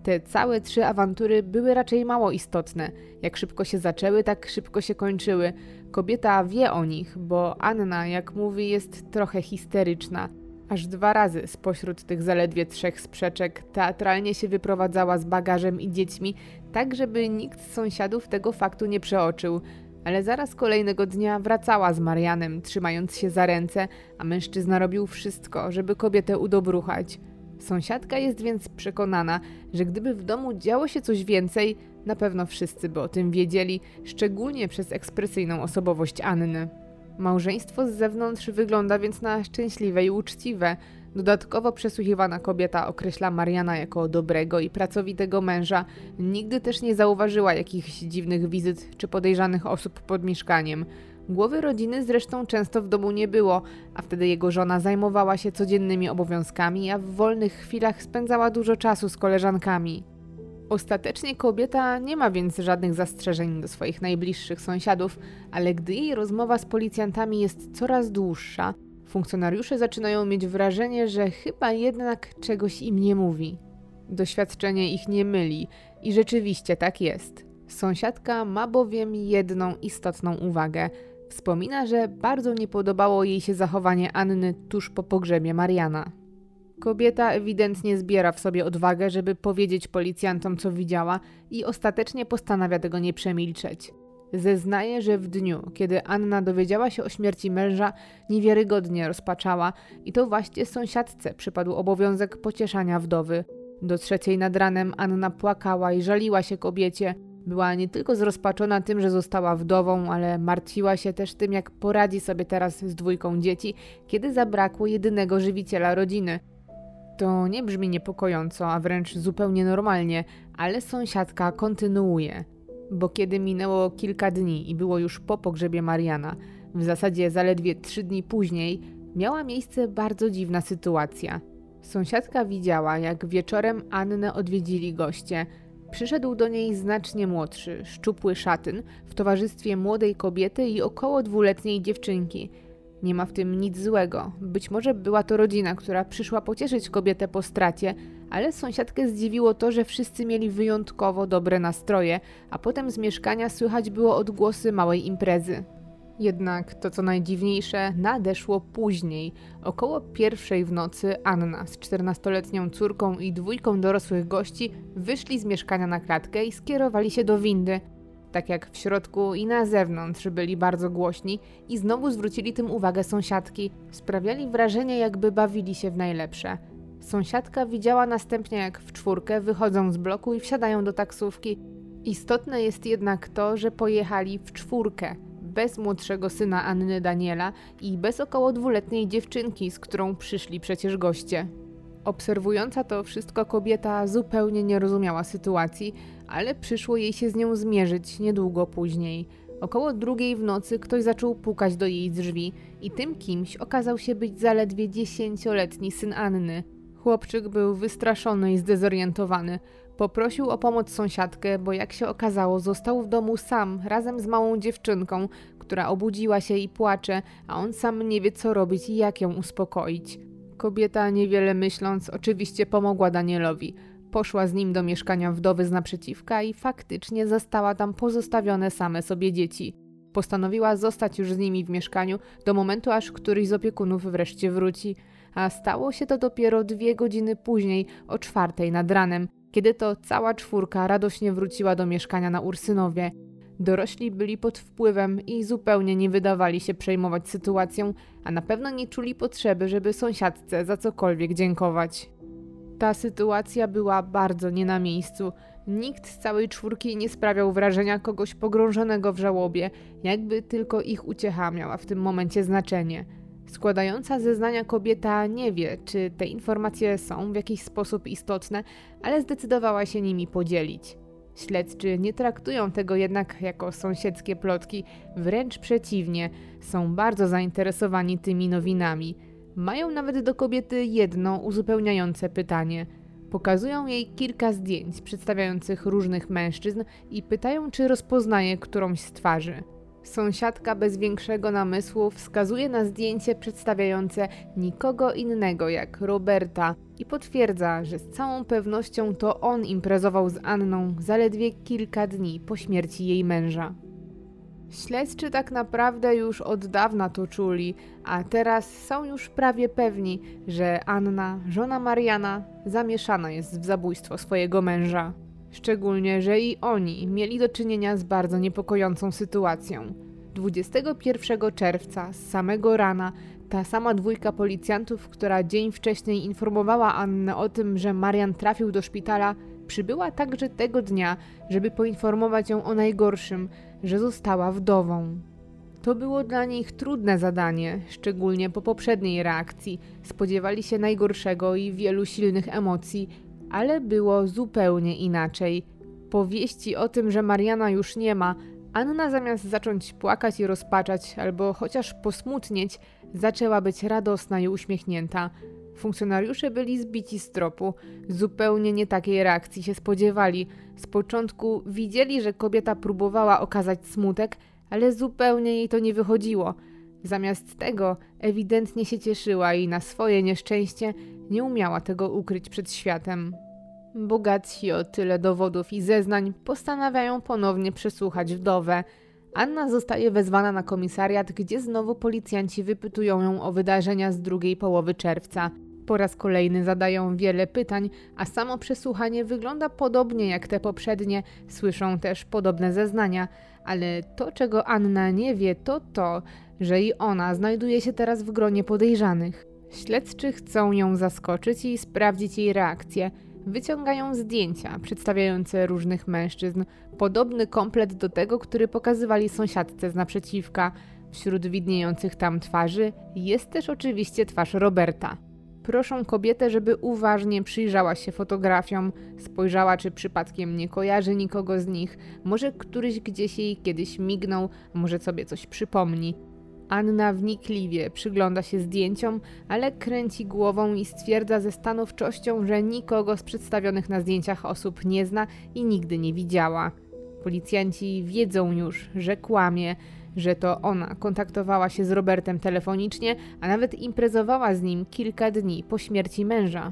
Te całe trzy awantury były raczej mało istotne. Jak szybko się zaczęły, tak szybko się kończyły. Kobieta wie o nich, bo Anna, jak mówi, jest trochę histeryczna. Aż dwa razy spośród tych zaledwie trzech sprzeczek teatralnie się wyprowadzała z bagażem i dziećmi, tak żeby nikt z sąsiadów tego faktu nie przeoczył. Ale zaraz kolejnego dnia wracała z Marianem, trzymając się za ręce, a mężczyzna robił wszystko, żeby kobietę udobruchać. Sąsiadka jest więc przekonana, że gdyby w domu działo się coś więcej, na pewno wszyscy by o tym wiedzieli, szczególnie przez ekspresyjną osobowość Anny. Małżeństwo z zewnątrz wygląda więc na szczęśliwe i uczciwe. Dodatkowo przesłuchiwana kobieta określa Mariana jako dobrego i pracowitego męża. Nigdy też nie zauważyła jakichś dziwnych wizyt czy podejrzanych osób pod mieszkaniem. Głowy rodziny zresztą często w domu nie było, a wtedy jego żona zajmowała się codziennymi obowiązkami, a w wolnych chwilach spędzała dużo czasu z koleżankami. Ostatecznie kobieta nie ma więc żadnych zastrzeżeń do swoich najbliższych sąsiadów, ale gdy jej rozmowa z policjantami jest coraz dłuższa, funkcjonariusze zaczynają mieć wrażenie, że chyba jednak czegoś im nie mówi. Doświadczenie ich nie myli i rzeczywiście tak jest. Sąsiadka ma bowiem jedną istotną uwagę. Wspomina, że bardzo nie podobało jej się zachowanie Anny tuż po pogrzebie Mariana. Kobieta ewidentnie zbiera w sobie odwagę, żeby powiedzieć policjantom, co widziała, i ostatecznie postanawia tego nie przemilczeć. Zeznaje, że w dniu, kiedy Anna dowiedziała się o śmierci męża, niewiarygodnie rozpaczała i to właśnie sąsiadce przypadł obowiązek pocieszania wdowy. Do trzeciej nad ranem Anna płakała i żaliła się kobiecie. Była nie tylko zrozpaczona tym, że została wdową, ale martwiła się też tym, jak poradzi sobie teraz z dwójką dzieci, kiedy zabrakło jedynego żywiciela rodziny – to nie brzmi niepokojąco, a wręcz zupełnie normalnie, ale sąsiadka kontynuuje. Bo kiedy minęło kilka dni i było już po pogrzebie Mariana, w zasadzie zaledwie trzy dni później, miała miejsce bardzo dziwna sytuacja. Sąsiadka widziała, jak wieczorem Annę odwiedzili goście. Przyszedł do niej znacznie młodszy, szczupły szatyn w towarzystwie młodej kobiety i około dwuletniej dziewczynki – nie ma w tym nic złego. Być może była to rodzina, która przyszła pocieszyć kobietę po stracie, ale sąsiadkę zdziwiło to, że wszyscy mieli wyjątkowo dobre nastroje, a potem z mieszkania słychać było odgłosy małej imprezy. Jednak to, co najdziwniejsze, nadeszło później. Około pierwszej w nocy Anna z 14-letnią córką i dwójką dorosłych gości wyszli z mieszkania na klatkę i skierowali się do windy. Tak jak w środku i na zewnątrz byli bardzo głośni i znowu zwrócili tym uwagę sąsiadki. Sprawiali wrażenie, jakby bawili się w najlepsze. Sąsiadka widziała następnie, jak w czwórkę wychodzą z bloku i wsiadają do taksówki. Istotne jest jednak to, że pojechali w czwórkę. bez młodszego syna Anny Daniela i bez około dwuletniej dziewczynki, z którą przyszli przecież goście. Obserwująca to wszystko kobieta zupełnie nie rozumiała sytuacji, ale przyszło jej się z nią zmierzyć niedługo później. Około drugiej w nocy ktoś zaczął pukać do jej drzwi i tym kimś okazał się być zaledwie dziesięcioletni syn Anny. Chłopczyk był wystraszony i zdezorientowany. Poprosił o pomoc sąsiadkę, bo jak się okazało, został w domu sam razem z małą dziewczynką, która obudziła się i płacze, a on sam nie wie co robić i jak ją uspokoić. Kobieta, niewiele myśląc, oczywiście pomogła Danielowi. Poszła z nim do mieszkania wdowy z naprzeciwka i faktycznie zastała tam pozostawione same sobie dzieci. Postanowiła zostać już z nimi w mieszkaniu do momentu, aż któryś z opiekunów wreszcie wróci. A stało się to dopiero dwie godziny później, o czwartej nad ranem, kiedy to cała czwórka radośnie wróciła do mieszkania na Ursynowie. Dorośli byli pod wpływem i zupełnie nie wydawali się przejmować sytuacją, a na pewno nie czuli potrzeby, żeby sąsiadce za cokolwiek dziękować. Ta sytuacja była bardzo nie na miejscu. Nikt z całej czwórki nie sprawiał wrażenia kogoś pogrążonego w żałobie, jakby tylko ich uciecha miała w tym momencie znaczenie. Składająca zeznania kobieta nie wie, czy te informacje są w jakiś sposób istotne, ale zdecydowała się nimi podzielić. Śledczy nie traktują tego jednak jako sąsiedzkie plotki, wręcz przeciwnie, są bardzo zainteresowani tymi nowinami. Mają nawet do kobiety jedno uzupełniające pytanie. Pokazują jej kilka zdjęć przedstawiających różnych mężczyzn i pytają, czy rozpoznaje którąś z twarzy. Sąsiadka bez większego namysłu wskazuje na zdjęcie przedstawiające nikogo innego jak Roberta i potwierdza, że z całą pewnością to on imprezował z Anną zaledwie kilka dni po śmierci jej męża. Śledczy tak naprawdę już od dawna to czuli, a teraz są już prawie pewni, że Anna, żona Mariana, zamieszana jest w zabójstwo swojego męża. Szczególnie, że i oni mieli do czynienia z bardzo niepokojącą sytuacją. 21 czerwca, z samego rana, ta sama dwójka policjantów, która dzień wcześniej informowała Annę o tym, że Marian trafił do szpitala, przybyła także tego dnia, żeby poinformować ją o najgorszym, że została wdową. To było dla nich trudne zadanie, szczególnie po poprzedniej reakcji. Spodziewali się najgorszego i wielu silnych emocji, ale było zupełnie inaczej. Po wieści o tym, że Mariana już nie ma, Anna zamiast zacząć płakać i rozpaczać, albo chociaż posmutnieć, zaczęła być radosna i uśmiechnięta. Funkcjonariusze byli zbici z tropu, zupełnie nie takiej reakcji się spodziewali. Z początku widzieli, że kobieta próbowała okazać smutek, ale zupełnie jej to nie wychodziło. Zamiast tego ewidentnie się cieszyła i na swoje nieszczęście nie umiała tego ukryć przed światem. Bogatsi o tyle dowodów i zeznań postanawiają ponownie przesłuchać wdowę. Anna zostaje wezwana na komisariat, gdzie znowu policjanci wypytują ją o wydarzenia z drugiej połowy czerwca. Po raz kolejny zadają wiele pytań, a samo przesłuchanie wygląda podobnie jak te poprzednie, słyszą też podobne zeznania, ale to, czego Anna nie wie, to to, że i ona znajduje się teraz w gronie podejrzanych. Śledczy chcą ją zaskoczyć i sprawdzić jej reakcję. Wyciągają zdjęcia przedstawiające różnych mężczyzn, podobny komplet do tego, który pokazywali sąsiadce z naprzeciwka. Wśród widniejących tam twarzy jest też oczywiście twarz Roberta. Proszą kobietę, żeby uważnie przyjrzała się fotografiom, spojrzała, czy przypadkiem nie kojarzy nikogo z nich, może któryś gdzieś jej kiedyś mignął, może sobie coś przypomni. Anna wnikliwie przygląda się zdjęciom, ale kręci głową i stwierdza ze stanowczością, że nikogo z przedstawionych na zdjęciach osób nie zna i nigdy nie widziała. Policjanci wiedzą już, że kłamie, że to ona kontaktowała się z Robertem telefonicznie, a nawet imprezowała z nim kilka dni po śmierci męża.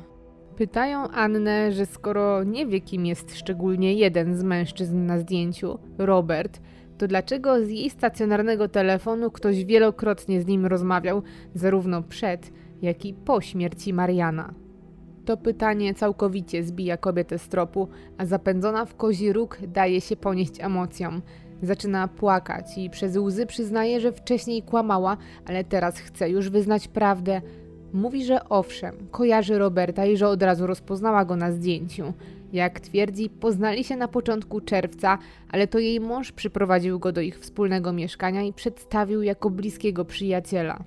Pytają Annę, że skoro nie wie, kim jest szczególnie jeden z mężczyzn na zdjęciu, Robert, to dlaczego z jej stacjonarnego telefonu ktoś wielokrotnie z nim rozmawiał, zarówno przed, jak i po śmierci Mariana? To pytanie całkowicie zbija kobietę z tropu, a zapędzona w kozi róg daje się ponieść emocjom. Zaczyna płakać i przez łzy przyznaje, że wcześniej kłamała, ale teraz chce już wyznać prawdę. Mówi, że owszem, kojarzy Roberta i że od razu rozpoznała go na zdjęciu. Jak twierdzi, poznali się na początku czerwca, ale to jej mąż przyprowadził go do ich wspólnego mieszkania i przedstawił jako bliskiego przyjaciela.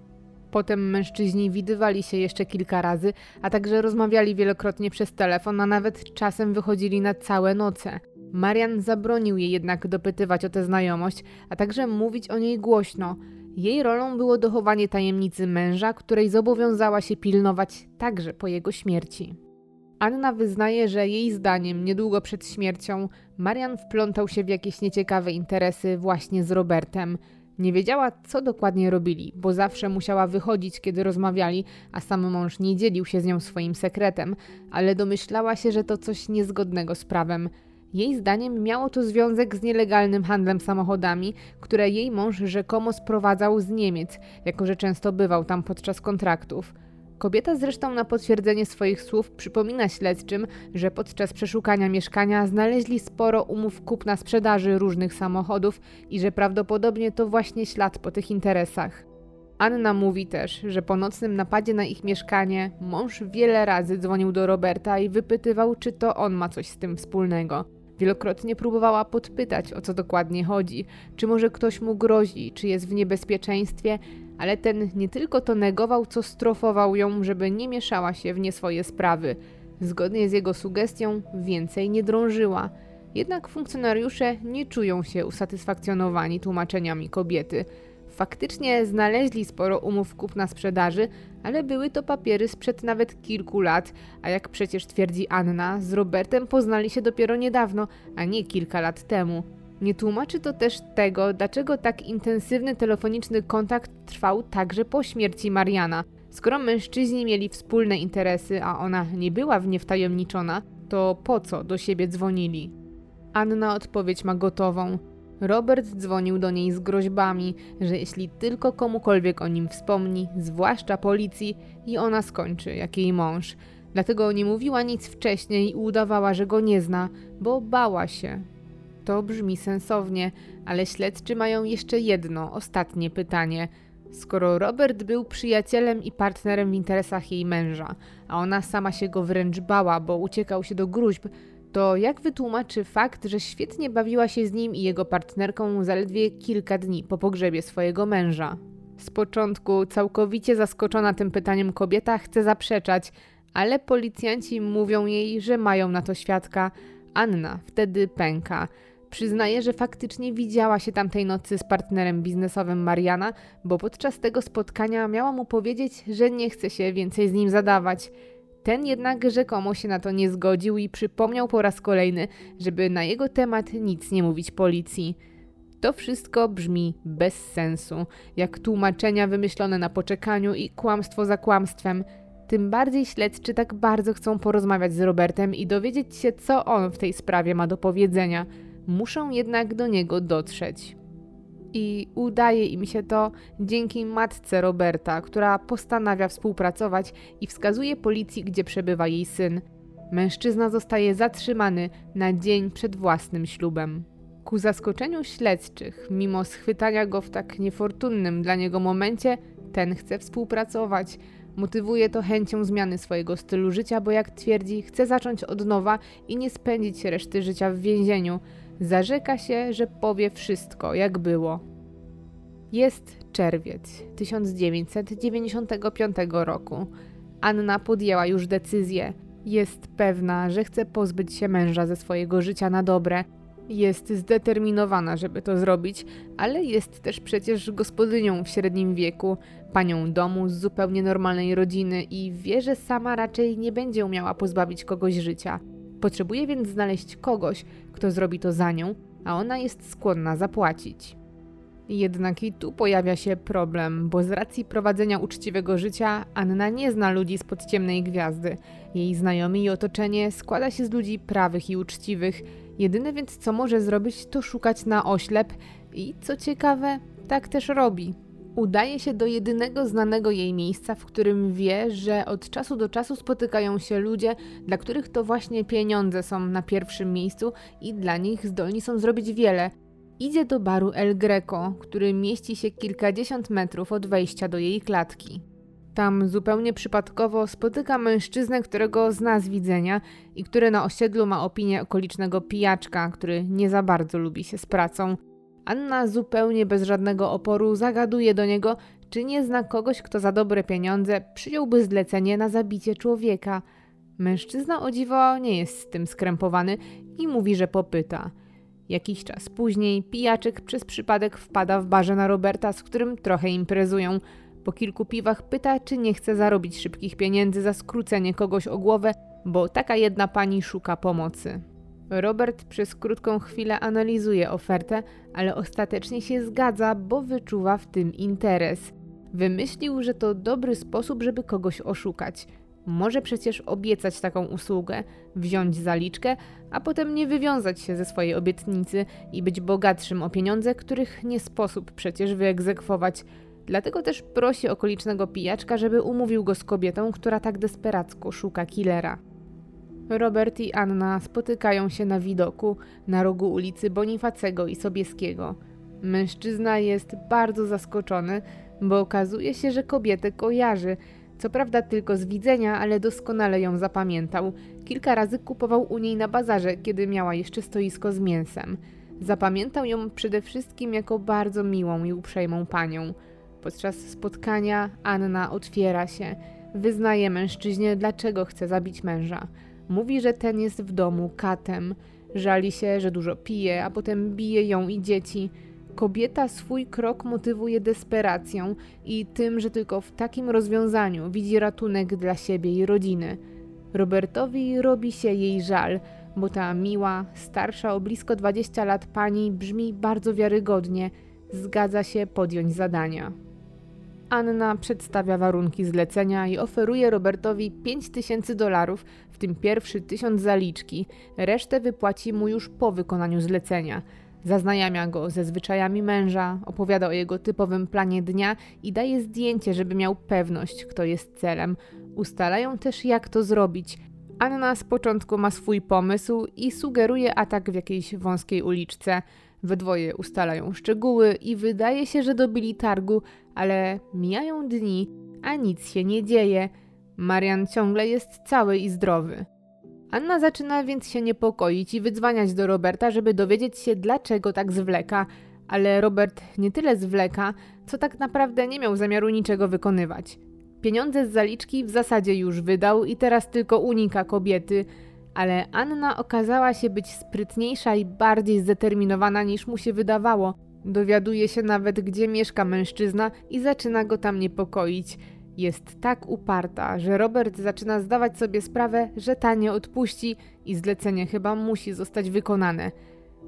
Potem mężczyźni widywali się jeszcze kilka razy, a także rozmawiali wielokrotnie przez telefon, a nawet czasem wychodzili na całe noce. Marian zabronił jej jednak dopytywać o tę znajomość, a także mówić o niej głośno. Jej rolą było dochowanie tajemnicy męża, której zobowiązała się pilnować także po jego śmierci. Anna wyznaje, że jej zdaniem niedługo przed śmiercią Marian wplątał się w jakieś nieciekawe interesy właśnie z Robertem. Nie wiedziała, co dokładnie robili, bo zawsze musiała wychodzić, kiedy rozmawiali, a sam mąż nie dzielił się z nią swoim sekretem, ale domyślała się, że to coś niezgodnego z prawem. Jej zdaniem miało to związek z nielegalnym handlem samochodami, które jej mąż rzekomo sprowadzał z Niemiec, jako że często bywał tam podczas kontraktów. Kobieta zresztą na potwierdzenie swoich słów przypomina śledczym, że podczas przeszukania mieszkania znaleźli sporo umów kupna sprzedaży różnych samochodów i że prawdopodobnie to właśnie ślad po tych interesach. Anna mówi też, że po nocnym napadzie na ich mieszkanie mąż wiele razy dzwonił do Roberta i wypytywał, czy to on ma coś z tym wspólnego. Wielokrotnie próbowała podpytać, o co dokładnie chodzi, czy może ktoś mu grozi, czy jest w niebezpieczeństwie, ale ten nie tylko to negował, co strofował ją, żeby nie mieszała się w nie swoje sprawy. Zgodnie z jego sugestią, więcej nie drążyła. Jednak funkcjonariusze nie czują się usatysfakcjonowani tłumaczeniami kobiety. Faktycznie znaleźli sporo umów kupna-sprzedaży, ale były to papiery sprzed nawet kilku lat, a jak przecież twierdzi Anna, z Robertem poznali się dopiero niedawno, a nie kilka lat temu. Nie tłumaczy to też tego, dlaczego tak intensywny telefoniczny kontakt trwał także po śmierci Mariana. Skoro mężczyźni mieli wspólne interesy, a ona nie była w nie wtajemniczona, to po co do siebie dzwonili? Anna odpowiedź ma gotową. Robert dzwonił do niej z groźbami, że jeśli tylko komukolwiek o nim wspomni, zwłaszcza policji, i ona skończy, jak jej mąż. Dlatego nie mówiła nic wcześniej i udawała, że go nie zna, bo bała się. To brzmi sensownie, ale śledczy mają jeszcze jedno, ostatnie pytanie. Skoro Robert był przyjacielem i partnerem w interesach jej męża, a ona sama się go wręcz bała, bo uciekał się do gruźb, to jak wytłumaczy fakt, że świetnie bawiła się z nim i jego partnerką zaledwie kilka dni po pogrzebie swojego męża? Z początku całkowicie zaskoczona tym pytaniem kobieta chce zaprzeczać, ale policjanci mówią jej, że mają na to świadka. Anna wtedy pęka. Przyznaje, że faktycznie widziała się tamtej nocy z partnerem biznesowym Mariana, bo podczas tego spotkania miała mu powiedzieć, że nie chce się więcej z nim zadawać. Ten jednak rzekomo się na to nie zgodził i przypomniał po raz kolejny, żeby na jego temat nic nie mówić policji. To wszystko brzmi bez sensu, jak tłumaczenia wymyślone na poczekaniu i kłamstwo za kłamstwem. Tym bardziej śledczy tak bardzo chcą porozmawiać z Robertem i dowiedzieć się, co on w tej sprawie ma do powiedzenia. Muszą jednak do niego dotrzeć. I udaje im się to dzięki matce Roberta, która postanawia współpracować i wskazuje policji, gdzie przebywa jej syn. Mężczyzna zostaje zatrzymany na dzień przed własnym ślubem. Ku zaskoczeniu śledczych, mimo schwytania go w tak niefortunnym dla niego momencie, ten chce współpracować. Motywuje to chęcią zmiany swojego stylu życia, bo jak twierdzi, chce zacząć od nowa i nie spędzić reszty życia w więzieniu. Zarzeka się, że powie wszystko, jak było. Jest czerwiec 1995 roku. Anna podjęła już decyzję. Jest pewna, że chce pozbyć się męża ze swojego życia na dobre. Jest zdeterminowana, żeby to zrobić, ale jest też przecież gospodynią w średnim wieku, panią domu z zupełnie normalnej rodziny i wie, że sama raczej nie będzie umiała pozbawić kogoś życia. Potrzebuje więc znaleźć kogoś, kto zrobi to za nią, a ona jest skłonna zapłacić. Jednak i tu pojawia się problem, bo z racji prowadzenia uczciwego życia Anna nie zna ludzi z ciemnej gwiazdy. Jej znajomi i otoczenie składa się z ludzi prawych i uczciwych. Jedyne więc co może zrobić to szukać na oślep i co ciekawe, tak też robi. Udaje się do jedynego znanego jej miejsca, w którym wie, że od czasu do czasu spotykają się ludzie, dla których to właśnie pieniądze są na pierwszym miejscu i dla nich zdolni są zrobić wiele. Idzie do baru El Greco, który mieści się kilkadziesiąt metrów od wejścia do jej klatki. Tam zupełnie przypadkowo spotyka mężczyznę, którego zna z widzenia i który na osiedlu ma opinię okolicznego pijaczka, który nie za bardzo lubi się z pracą. Anna zupełnie bez żadnego oporu zagaduje do niego, czy nie zna kogoś, kto za dobre pieniądze przyjąłby zlecenie na zabicie człowieka. Mężczyzna o dziwo nie jest z tym skrępowany i mówi, że popyta. Jakiś czas później pijaczek przez przypadek wpada w barze na Roberta, z którym trochę imprezują. Po kilku piwach pyta, czy nie chce zarobić szybkich pieniędzy za skrócenie kogoś o głowę, bo taka jedna pani szuka pomocy. Robert przez krótką chwilę analizuje ofertę, ale ostatecznie się zgadza, bo wyczuwa w tym interes. Wymyślił, że to dobry sposób, żeby kogoś oszukać. Może przecież obiecać taką usługę, wziąć zaliczkę, a potem nie wywiązać się ze swojej obietnicy i być bogatszym o pieniądze, których nie sposób przecież wyegzekwować. Dlatego też prosi okolicznego pijaczka, żeby umówił go z kobietą, która tak desperacko szuka killera. Robert i Anna spotykają się na widoku na rogu ulicy Bonifacego i Sobieskiego. Mężczyzna jest bardzo zaskoczony, bo okazuje się, że kobietę kojarzy. Co prawda tylko z widzenia, ale doskonale ją zapamiętał. Kilka razy kupował u niej na bazarze, kiedy miała jeszcze stoisko z mięsem. Zapamiętał ją przede wszystkim jako bardzo miłą i uprzejmą panią. Podczas spotkania Anna otwiera się, wyznaje mężczyźnie, dlaczego chce zabić męża. Mówi, że ten jest w domu katem. Żali się, że dużo pije, a potem bije ją i dzieci. Kobieta swój krok motywuje desperacją i tym, że tylko w takim rozwiązaniu widzi ratunek dla siebie i rodziny. Robertowi robi się jej żal, bo ta miła, starsza o blisko 20 lat pani brzmi bardzo wiarygodnie, zgadza się podjąć zadania. Anna przedstawia warunki zlecenia i oferuje Robertowi 5000 dolarów, w tym pierwszy tysiąc zaliczki, resztę wypłaci mu już po wykonaniu zlecenia. Zaznajamia go ze zwyczajami męża, opowiada o jego typowym planie dnia i daje zdjęcie, żeby miał pewność, kto jest celem. Ustalają też, jak to zrobić. Anna z początku ma swój pomysł i sugeruje atak w jakiejś wąskiej uliczce. We dwoje ustalają szczegóły i wydaje się, że dobili targu, ale mijają dni, a nic się nie dzieje. Marian ciągle jest cały i zdrowy. Anna zaczyna więc się niepokoić i wydzwaniać do Roberta, żeby dowiedzieć się, dlaczego tak zwleka, ale Robert nie tyle zwleka, co tak naprawdę nie miał zamiaru niczego wykonywać. Pieniądze z zaliczki w zasadzie już wydał i teraz tylko unika kobiety, ale Anna okazała się być sprytniejsza i bardziej zdeterminowana niż mu się wydawało. Dowiaduje się nawet, gdzie mieszka mężczyzna i zaczyna go tam niepokoić. Jest tak uparta, że Robert zaczyna zdawać sobie sprawę, że ta nie odpuści i zlecenie chyba musi zostać wykonane.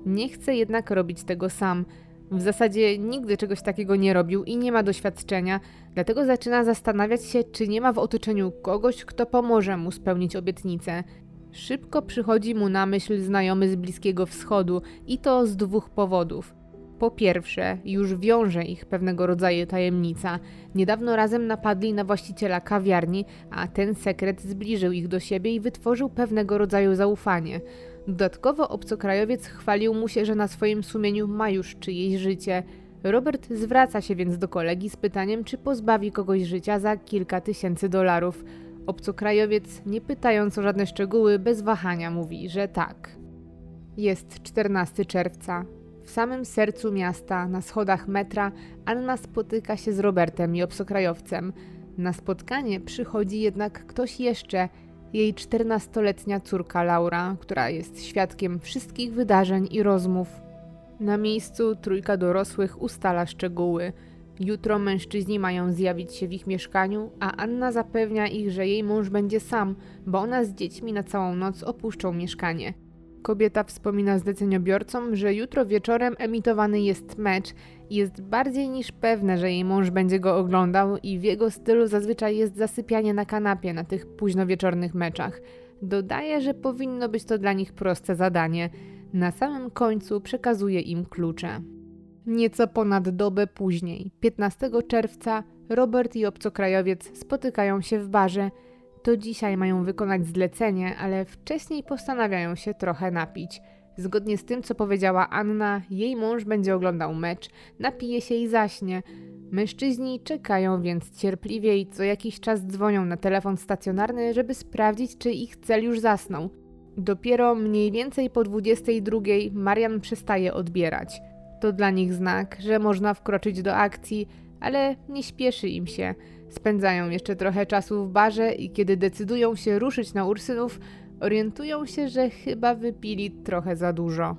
Nie chce jednak robić tego sam. W zasadzie nigdy czegoś takiego nie robił i nie ma doświadczenia, dlatego zaczyna zastanawiać się, czy nie ma w otoczeniu kogoś, kto pomoże mu spełnić obietnicę. Szybko przychodzi mu na myśl znajomy z Bliskiego Wschodu i to z dwóch powodów. Po pierwsze, już wiąże ich pewnego rodzaju tajemnica. Niedawno razem napadli na właściciela kawiarni, a ten sekret zbliżył ich do siebie i wytworzył pewnego rodzaju zaufanie. Dodatkowo obcokrajowiec chwalił mu się, że na swoim sumieniu ma już czyjeś życie. Robert zwraca się więc do kolegi z pytaniem, czy pozbawi kogoś życia za kilka tysięcy dolarów. Obcokrajowiec, nie pytając o żadne szczegóły, bez wahania mówi, że tak. Jest 14 czerwca. W samym sercu miasta, na schodach metra, Anna spotyka się z Robertem i obcokrajowcem. Na spotkanie przychodzi jednak ktoś jeszcze, jej 14-letnia córka Laura, która jest świadkiem wszystkich wydarzeń i rozmów. Na miejscu trójka dorosłych ustala szczegóły – Jutro mężczyźni mają zjawić się w ich mieszkaniu, a Anna zapewnia ich, że jej mąż będzie sam, bo ona z dziećmi na całą noc opuszczą mieszkanie. Kobieta wspomina zleceniobiorcom, że jutro wieczorem emitowany jest mecz jest bardziej niż pewne, że jej mąż będzie go oglądał i w jego stylu zazwyczaj jest zasypianie na kanapie na tych późnowieczornych meczach. Dodaje, że powinno być to dla nich proste zadanie. Na samym końcu przekazuje im klucze. Nieco ponad dobę później, 15 czerwca, Robert i obcokrajowiec spotykają się w barze. To dzisiaj mają wykonać zlecenie, ale wcześniej postanawiają się trochę napić. Zgodnie z tym, co powiedziała Anna, jej mąż będzie oglądał mecz, napije się i zaśnie. Mężczyźni czekają więc cierpliwie i co jakiś czas dzwonią na telefon stacjonarny, żeby sprawdzić, czy ich cel już zasnął. Dopiero mniej więcej po 22 Marian przestaje odbierać. To dla nich znak, że można wkroczyć do akcji, ale nie śpieszy im się. Spędzają jeszcze trochę czasu w barze i kiedy decydują się ruszyć na Ursynów, orientują się, że chyba wypili trochę za dużo.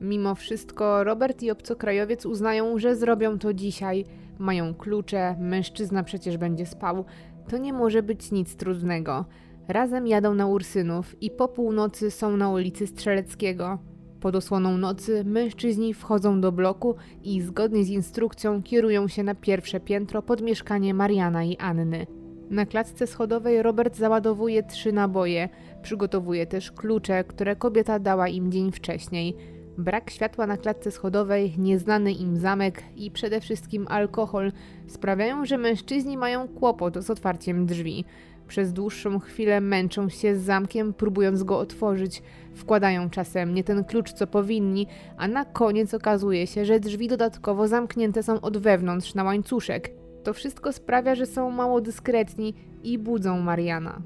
Mimo wszystko Robert i obcokrajowiec uznają, że zrobią to dzisiaj. Mają klucze, mężczyzna przecież będzie spał. To nie może być nic trudnego. Razem jadą na Ursynów i po północy są na ulicy Strzeleckiego. Pod osłoną nocy mężczyźni wchodzą do bloku i zgodnie z instrukcją kierują się na pierwsze piętro pod mieszkanie Mariana i Anny. Na klatce schodowej Robert załadowuje trzy naboje, przygotowuje też klucze, które kobieta dała im dzień wcześniej. Brak światła na klatce schodowej, nieznany im zamek i przede wszystkim alkohol sprawiają, że mężczyźni mają kłopot z otwarciem drzwi. Przez dłuższą chwilę męczą się z zamkiem, próbując go otworzyć. Wkładają czasem nie ten klucz, co powinni, a na koniec okazuje się, że drzwi dodatkowo zamknięte są od wewnątrz na łańcuszek. To wszystko sprawia, że są mało dyskretni i budzą Mariana.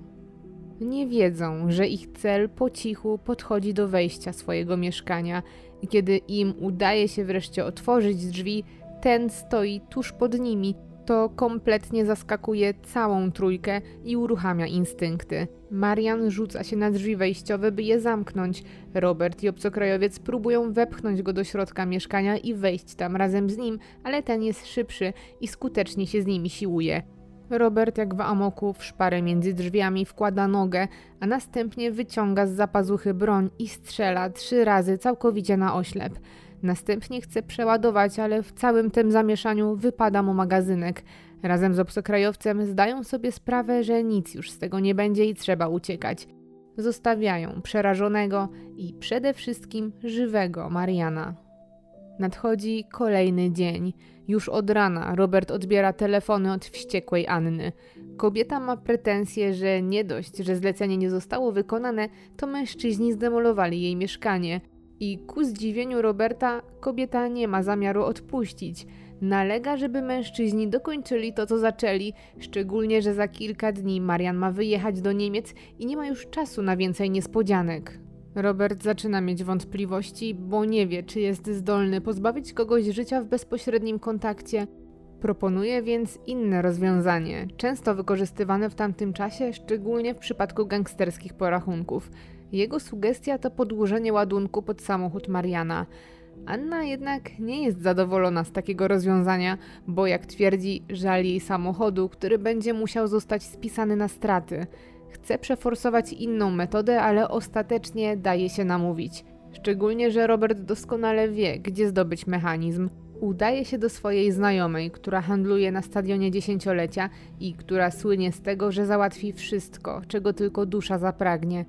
Nie wiedzą, że ich cel po cichu podchodzi do wejścia swojego mieszkania i kiedy im udaje się wreszcie otworzyć drzwi, ten stoi tuż pod nimi – to kompletnie zaskakuje całą trójkę i uruchamia instynkty. Marian rzuca się na drzwi wejściowe, by je zamknąć. Robert i obcokrajowiec próbują wepchnąć go do środka mieszkania i wejść tam razem z nim, ale ten jest szybszy i skutecznie się z nimi siłuje. Robert, jak w amoku, w szparę między drzwiami wkłada nogę, a następnie wyciąga z zapazuchy broń i strzela trzy razy całkowicie na oślep. Następnie chce przeładować, ale w całym tym zamieszaniu wypada mu magazynek. Razem z obcokrajowcem zdają sobie sprawę, że nic już z tego nie będzie i trzeba uciekać. Zostawiają przerażonego i przede wszystkim żywego Mariana. Nadchodzi kolejny dzień. Już od rana Robert odbiera telefony od wściekłej Anny. Kobieta ma pretensje, że nie dość, że zlecenie nie zostało wykonane, to mężczyźni zdemolowali jej mieszkanie. I ku zdziwieniu Roberta kobieta nie ma zamiaru odpuścić. Nalega, żeby mężczyźni dokończyli to, co zaczęli, szczególnie, że za kilka dni Marian ma wyjechać do Niemiec i nie ma już czasu na więcej niespodzianek. Robert zaczyna mieć wątpliwości, bo nie wie, czy jest zdolny pozbawić kogoś życia w bezpośrednim kontakcie. Proponuje więc inne rozwiązanie, często wykorzystywane w tamtym czasie, szczególnie w przypadku gangsterskich porachunków – jego sugestia to podłożenie ładunku pod samochód Mariana. Anna jednak nie jest zadowolona z takiego rozwiązania, bo jak twierdzi, żali jej samochodu, który będzie musiał zostać spisany na straty. Chce przeforsować inną metodę, ale ostatecznie daje się namówić. Szczególnie, że Robert doskonale wie, gdzie zdobyć mechanizm. Udaje się do swojej znajomej, która handluje na stadionie dziesięciolecia i która słynie z tego, że załatwi wszystko, czego tylko dusza zapragnie.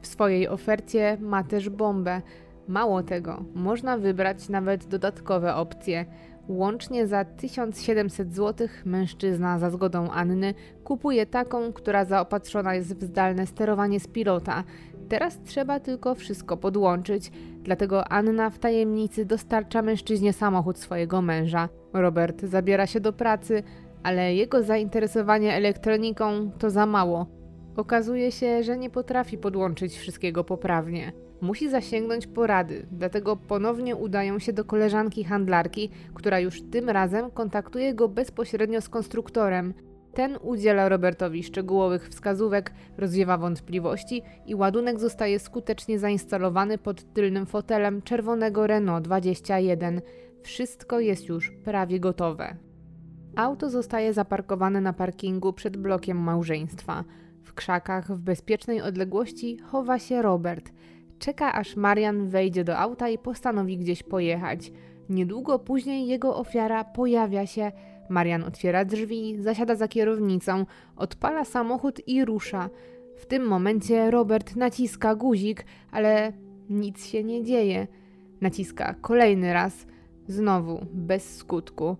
W swojej ofercie ma też bombę. Mało tego, można wybrać nawet dodatkowe opcje. Łącznie za 1700 zł mężczyzna za zgodą Anny kupuje taką, która zaopatrzona jest w zdalne sterowanie z pilota. Teraz trzeba tylko wszystko podłączyć, dlatego Anna w tajemnicy dostarcza mężczyźnie samochód swojego męża. Robert zabiera się do pracy, ale jego zainteresowanie elektroniką to za mało. Okazuje się, że nie potrafi podłączyć wszystkiego poprawnie. Musi zasięgnąć porady, dlatego ponownie udają się do koleżanki handlarki, która już tym razem kontaktuje go bezpośrednio z konstruktorem. Ten udziela Robertowi szczegółowych wskazówek, rozwiewa wątpliwości i ładunek zostaje skutecznie zainstalowany pod tylnym fotelem czerwonego Renault 21. Wszystko jest już prawie gotowe. Auto zostaje zaparkowane na parkingu przed blokiem małżeństwa. Krzakach w bezpiecznej odległości chowa się Robert. Czeka aż Marian wejdzie do auta i postanowi gdzieś pojechać. Niedługo później jego ofiara pojawia się. Marian otwiera drzwi, zasiada za kierownicą, odpala samochód i rusza. W tym momencie Robert naciska guzik, ale nic się nie dzieje. Naciska kolejny raz, znowu bez skutku.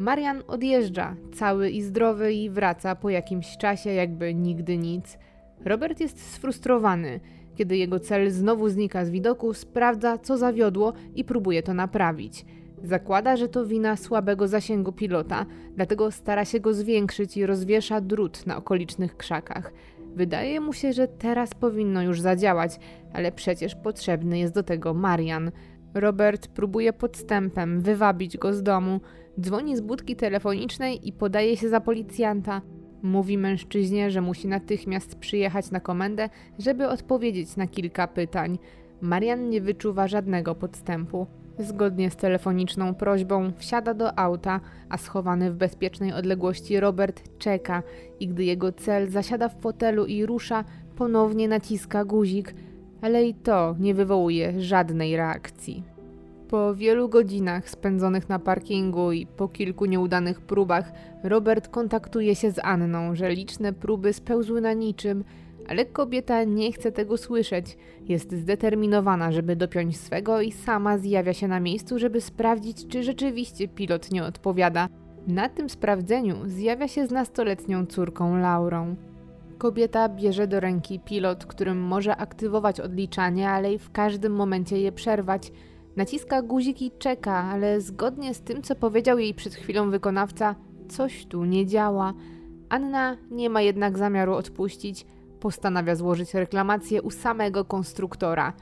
Marian odjeżdża, cały i zdrowy, i wraca po jakimś czasie, jakby nigdy nic. Robert jest sfrustrowany. Kiedy jego cel znowu znika z widoku, sprawdza, co zawiodło i próbuje to naprawić. Zakłada, że to wina słabego zasięgu pilota, dlatego stara się go zwiększyć i rozwiesza drut na okolicznych krzakach. Wydaje mu się, że teraz powinno już zadziałać, ale przecież potrzebny jest do tego Marian. Robert próbuje podstępem wywabić go z domu, dzwoni z budki telefonicznej i podaje się za policjanta. Mówi mężczyźnie, że musi natychmiast przyjechać na komendę, żeby odpowiedzieć na kilka pytań. Marian nie wyczuwa żadnego podstępu. Zgodnie z telefoniczną prośbą wsiada do auta, a schowany w bezpiecznej odległości Robert czeka i gdy jego cel zasiada w fotelu i rusza, ponownie naciska guzik, ale i to nie wywołuje żadnej reakcji. Po wielu godzinach spędzonych na parkingu i po kilku nieudanych próbach, Robert kontaktuje się z Anną, że liczne próby spełzły na niczym, ale kobieta nie chce tego słyszeć. Jest zdeterminowana, żeby dopiąć swego i sama zjawia się na miejscu, żeby sprawdzić, czy rzeczywiście pilot nie odpowiada. Na tym sprawdzeniu zjawia się z nastoletnią córką Laurą. Kobieta bierze do ręki pilot, którym może aktywować odliczanie, ale i w każdym momencie je przerwać. Naciska guzik i czeka, ale zgodnie z tym, co powiedział jej przed chwilą wykonawca, coś tu nie działa. Anna nie ma jednak zamiaru odpuścić. Postanawia złożyć reklamację u samego konstruktora.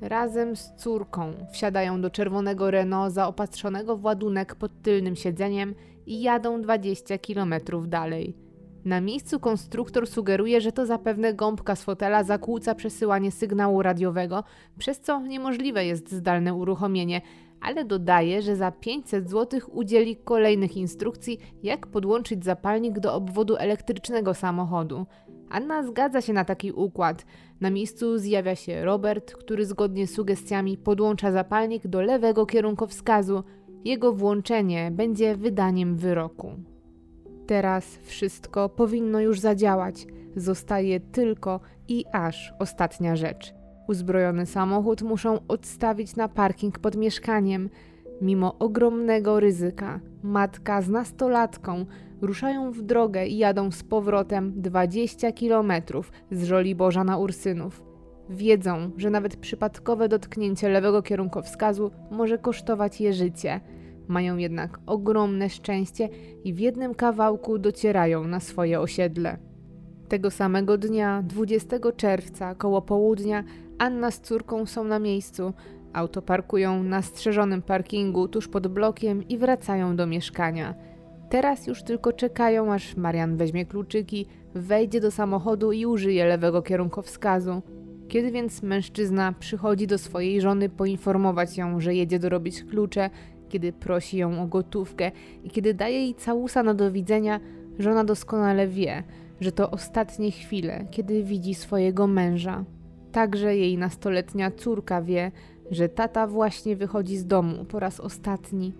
Razem z córką wsiadają do czerwonego Renault zaopatrzonego w ładunek pod tylnym siedzeniem i jadą 20 kilometrów dalej. Na miejscu konstruktor sugeruje, że to zapewne gąbka z fotela zakłóca przesyłanie sygnału radiowego, przez co niemożliwe jest zdalne uruchomienie, ale dodaje, że za 500 zł udzieli kolejnych instrukcji, jak podłączyć zapalnik do obwodu elektrycznego samochodu. Anna zgadza się na taki układ. Na miejscu zjawia się Robert, który zgodnie z sugestiami podłącza zapalnik do lewego kierunkowskazu. Jego włączenie będzie wydaniem wyroku. Teraz wszystko powinno już zadziałać. Zostaje tylko i aż ostatnia rzecz. Uzbrojony samochód muszą odstawić na parking pod mieszkaniem. Mimo ogromnego ryzyka, matka z nastolatką ruszają w drogę i jadą z powrotem 20 kilometrów z Żoliborza na Ursynów. Wiedzą, że nawet przypadkowe dotknięcie lewego kierunkowskazu może kosztować je życie – mają jednak ogromne szczęście i w jednym kawałku docierają na swoje osiedle. Tego samego dnia, 20 czerwca, koło południa, Anna z córką są na miejscu. Auto parkują na strzeżonym parkingu tuż pod blokiem i wracają do mieszkania. Teraz już tylko czekają, aż Marian weźmie kluczyki, wejdzie do samochodu i użyje lewego kierunkowskazu. Kiedy więc mężczyzna przychodzi do swojej żony poinformować ją, że jedzie dorobić klucze, kiedy prosi ją o gotówkę i kiedy daje jej całusa na do widzenia, żona doskonale wie, że to ostatnie chwile, kiedy widzi swojego męża. Także jej nastoletnia córka wie, że tata właśnie wychodzi z domu po raz ostatni.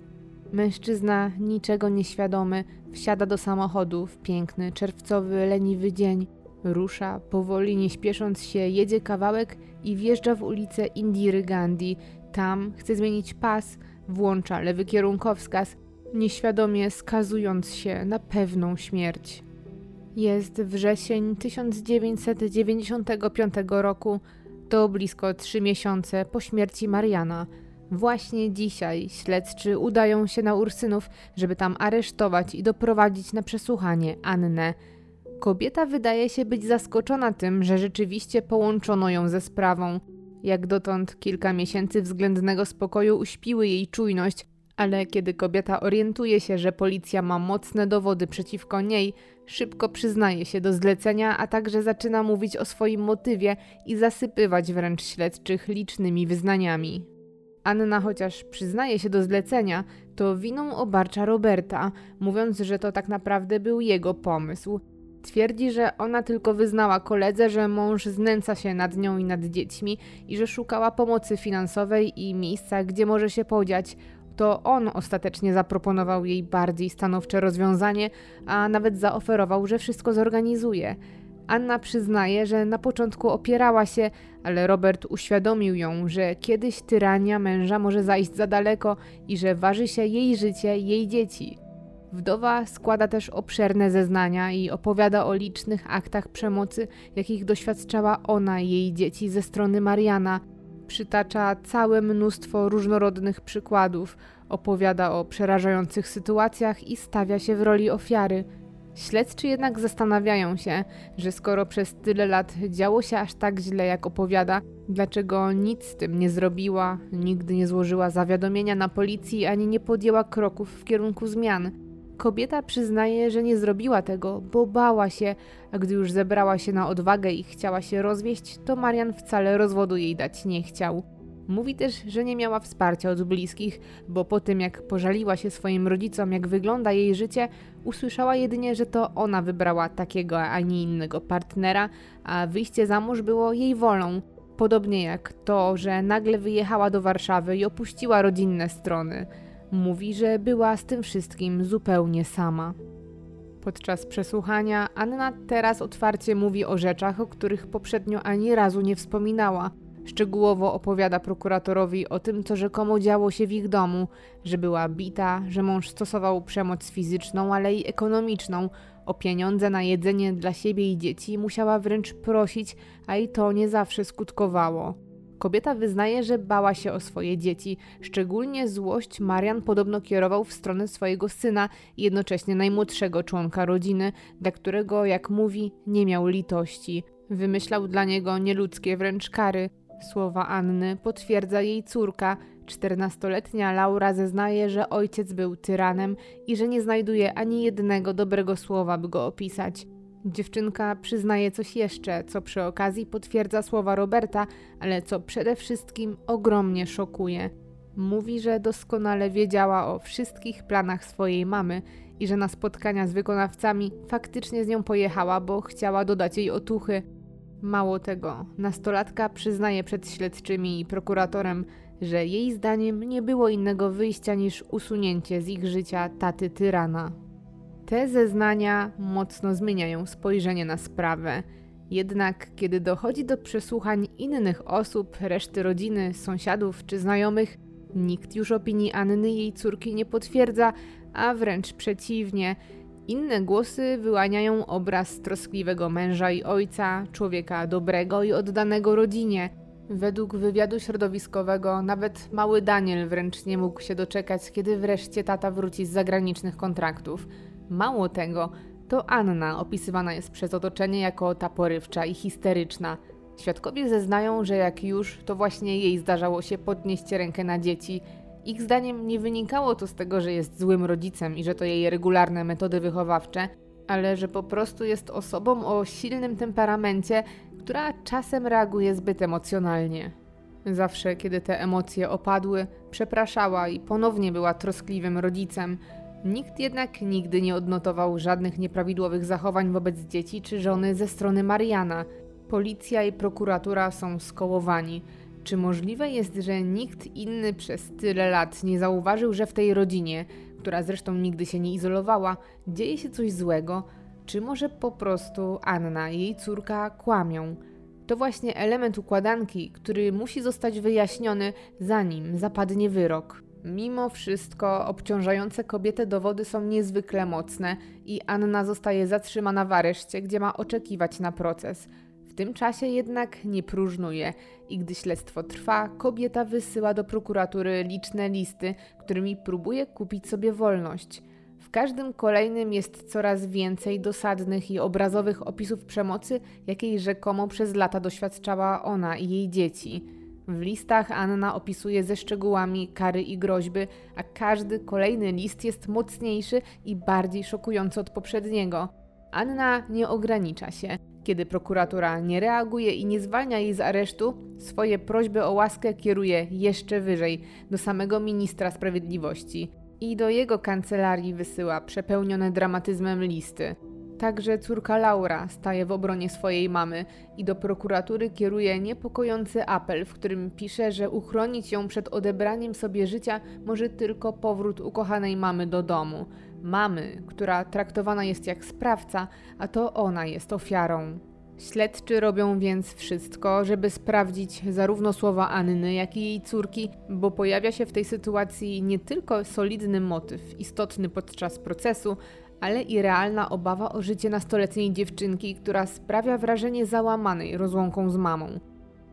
Mężczyzna, niczego nieświadomy, wsiada do samochodu w piękny, czerwcowy, leniwy dzień. Rusza, powoli, nie śpiesząc się, jedzie kawałek i wjeżdża w ulicę Indiry Gandhi. Tam chce zmienić pas, Włącza lewy kierunkowskaz, nieświadomie skazując się na pewną śmierć. Jest wrzesień 1995 roku, to blisko trzy miesiące po śmierci Mariana. Właśnie dzisiaj śledczy udają się na Ursynów, żeby tam aresztować i doprowadzić na przesłuchanie Annę. Kobieta wydaje się być zaskoczona tym, że rzeczywiście połączono ją ze sprawą. Jak dotąd kilka miesięcy względnego spokoju uśpiły jej czujność, ale kiedy kobieta orientuje się, że policja ma mocne dowody przeciwko niej, szybko przyznaje się do zlecenia, a także zaczyna mówić o swoim motywie i zasypywać wręcz śledczych licznymi wyznaniami. Anna chociaż przyznaje się do zlecenia, to winą obarcza Roberta, mówiąc, że to tak naprawdę był jego pomysł. Twierdzi, że ona tylko wyznała koledze, że mąż znęca się nad nią i nad dziećmi i że szukała pomocy finansowej i miejsca, gdzie może się podziać. To on ostatecznie zaproponował jej bardziej stanowcze rozwiązanie, a nawet zaoferował, że wszystko zorganizuje. Anna przyznaje, że na początku opierała się, ale Robert uświadomił ją, że kiedyś tyrania męża może zajść za daleko i że waży się jej życie, jej dzieci. Wdowa składa też obszerne zeznania i opowiada o licznych aktach przemocy, jakich doświadczała ona i jej dzieci ze strony Mariana. Przytacza całe mnóstwo różnorodnych przykładów, opowiada o przerażających sytuacjach i stawia się w roli ofiary. Śledczy jednak zastanawiają się, że skoro przez tyle lat działo się aż tak źle, jak opowiada, dlaczego nic z tym nie zrobiła, nigdy nie złożyła zawiadomienia na policji ani nie podjęła kroków w kierunku zmian. Kobieta przyznaje, że nie zrobiła tego, bo bała się, a gdy już zebrała się na odwagę i chciała się rozwieść, to Marian wcale rozwodu jej dać nie chciał. Mówi też, że nie miała wsparcia od bliskich, bo po tym jak pożaliła się swoim rodzicom, jak wygląda jej życie, usłyszała jedynie, że to ona wybrała takiego, a nie innego partnera, a wyjście za mąż było jej wolą. Podobnie jak to, że nagle wyjechała do Warszawy i opuściła rodzinne strony. Mówi, że była z tym wszystkim zupełnie sama. Podczas przesłuchania Anna teraz otwarcie mówi o rzeczach, o których poprzednio ani razu nie wspominała. Szczegółowo opowiada prokuratorowi o tym, co rzekomo działo się w ich domu, że była bita, że mąż stosował przemoc fizyczną, ale i ekonomiczną. O pieniądze na jedzenie dla siebie i dzieci musiała wręcz prosić, a i to nie zawsze skutkowało. Kobieta wyznaje, że bała się o swoje dzieci. Szczególnie złość Marian podobno kierował w stronę swojego syna i jednocześnie najmłodszego członka rodziny, dla którego, jak mówi, nie miał litości. Wymyślał dla niego nieludzkie wręcz kary. Słowa Anny potwierdza jej córka. Czternastoletnia Laura zeznaje, że ojciec był tyranem i że nie znajduje ani jednego dobrego słowa, by go opisać. Dziewczynka przyznaje coś jeszcze, co przy okazji potwierdza słowa Roberta, ale co przede wszystkim ogromnie szokuje. Mówi, że doskonale wiedziała o wszystkich planach swojej mamy i że na spotkania z wykonawcami faktycznie z nią pojechała, bo chciała dodać jej otuchy. Mało tego, nastolatka przyznaje przed śledczymi i prokuratorem, że jej zdaniem nie było innego wyjścia niż usunięcie z ich życia taty tyrana. Te zeznania mocno zmieniają spojrzenie na sprawę. Jednak kiedy dochodzi do przesłuchań innych osób, reszty rodziny, sąsiadów czy znajomych, nikt już opinii Anny jej córki nie potwierdza, a wręcz przeciwnie. Inne głosy wyłaniają obraz troskliwego męża i ojca, człowieka dobrego i oddanego rodzinie. Według wywiadu środowiskowego nawet mały Daniel wręcz nie mógł się doczekać, kiedy wreszcie tata wróci z zagranicznych kontraktów. Mało tego, to Anna opisywana jest przez otoczenie jako ta porywcza i histeryczna. Świadkowie zeznają, że jak już, to właśnie jej zdarzało się podnieść rękę na dzieci. Ich zdaniem nie wynikało to z tego, że jest złym rodzicem i że to jej regularne metody wychowawcze, ale że po prostu jest osobą o silnym temperamencie, która czasem reaguje zbyt emocjonalnie. Zawsze, kiedy te emocje opadły, przepraszała i ponownie była troskliwym rodzicem. Nikt jednak nigdy nie odnotował żadnych nieprawidłowych zachowań wobec dzieci czy żony ze strony Mariana. Policja i prokuratura są skołowani. Czy możliwe jest, że nikt inny przez tyle lat nie zauważył, że w tej rodzinie, która zresztą nigdy się nie izolowała, dzieje się coś złego? Czy może po prostu Anna i jej córka kłamią? To właśnie element układanki, który musi zostać wyjaśniony, zanim zapadnie wyrok. Mimo wszystko obciążające kobietę dowody są niezwykle mocne i Anna zostaje zatrzymana w areszcie, gdzie ma oczekiwać na proces. W tym czasie jednak nie próżnuje i gdy śledztwo trwa, kobieta wysyła do prokuratury liczne listy, którymi próbuje kupić sobie wolność. W każdym kolejnym jest coraz więcej dosadnych i obrazowych opisów przemocy, jakiej rzekomo przez lata doświadczała ona i jej dzieci. W listach Anna opisuje ze szczegółami kary i groźby, a każdy kolejny list jest mocniejszy i bardziej szokujący od poprzedniego. Anna nie ogranicza się. Kiedy prokuratura nie reaguje i nie zwalnia jej z aresztu, swoje prośby o łaskę kieruje jeszcze wyżej do samego ministra sprawiedliwości i do jego kancelarii wysyła przepełnione dramatyzmem listy. Także córka Laura staje w obronie swojej mamy i do prokuratury kieruje niepokojący apel, w którym pisze, że uchronić ją przed odebraniem sobie życia może tylko powrót ukochanej mamy do domu. Mamy, która traktowana jest jak sprawca, a to ona jest ofiarą. Śledczy robią więc wszystko, żeby sprawdzić zarówno słowa Anny, jak i jej córki, bo pojawia się w tej sytuacji nie tylko solidny motyw, istotny podczas procesu, ale i realna obawa o życie nastoletniej dziewczynki, która sprawia wrażenie załamanej rozłąką z mamą.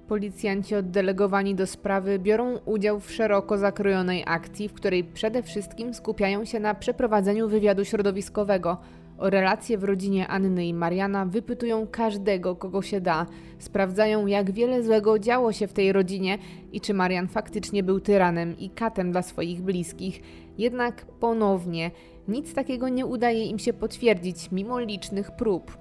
Policjanci oddelegowani do sprawy biorą udział w szeroko zakrojonej akcji, w której przede wszystkim skupiają się na przeprowadzeniu wywiadu środowiskowego. O relacje w rodzinie Anny i Mariana wypytują każdego, kogo się da. Sprawdzają, jak wiele złego działo się w tej rodzinie i czy Marian faktycznie był tyranem i katem dla swoich bliskich. Jednak ponownie nic takiego nie udaje im się potwierdzić, mimo licznych prób.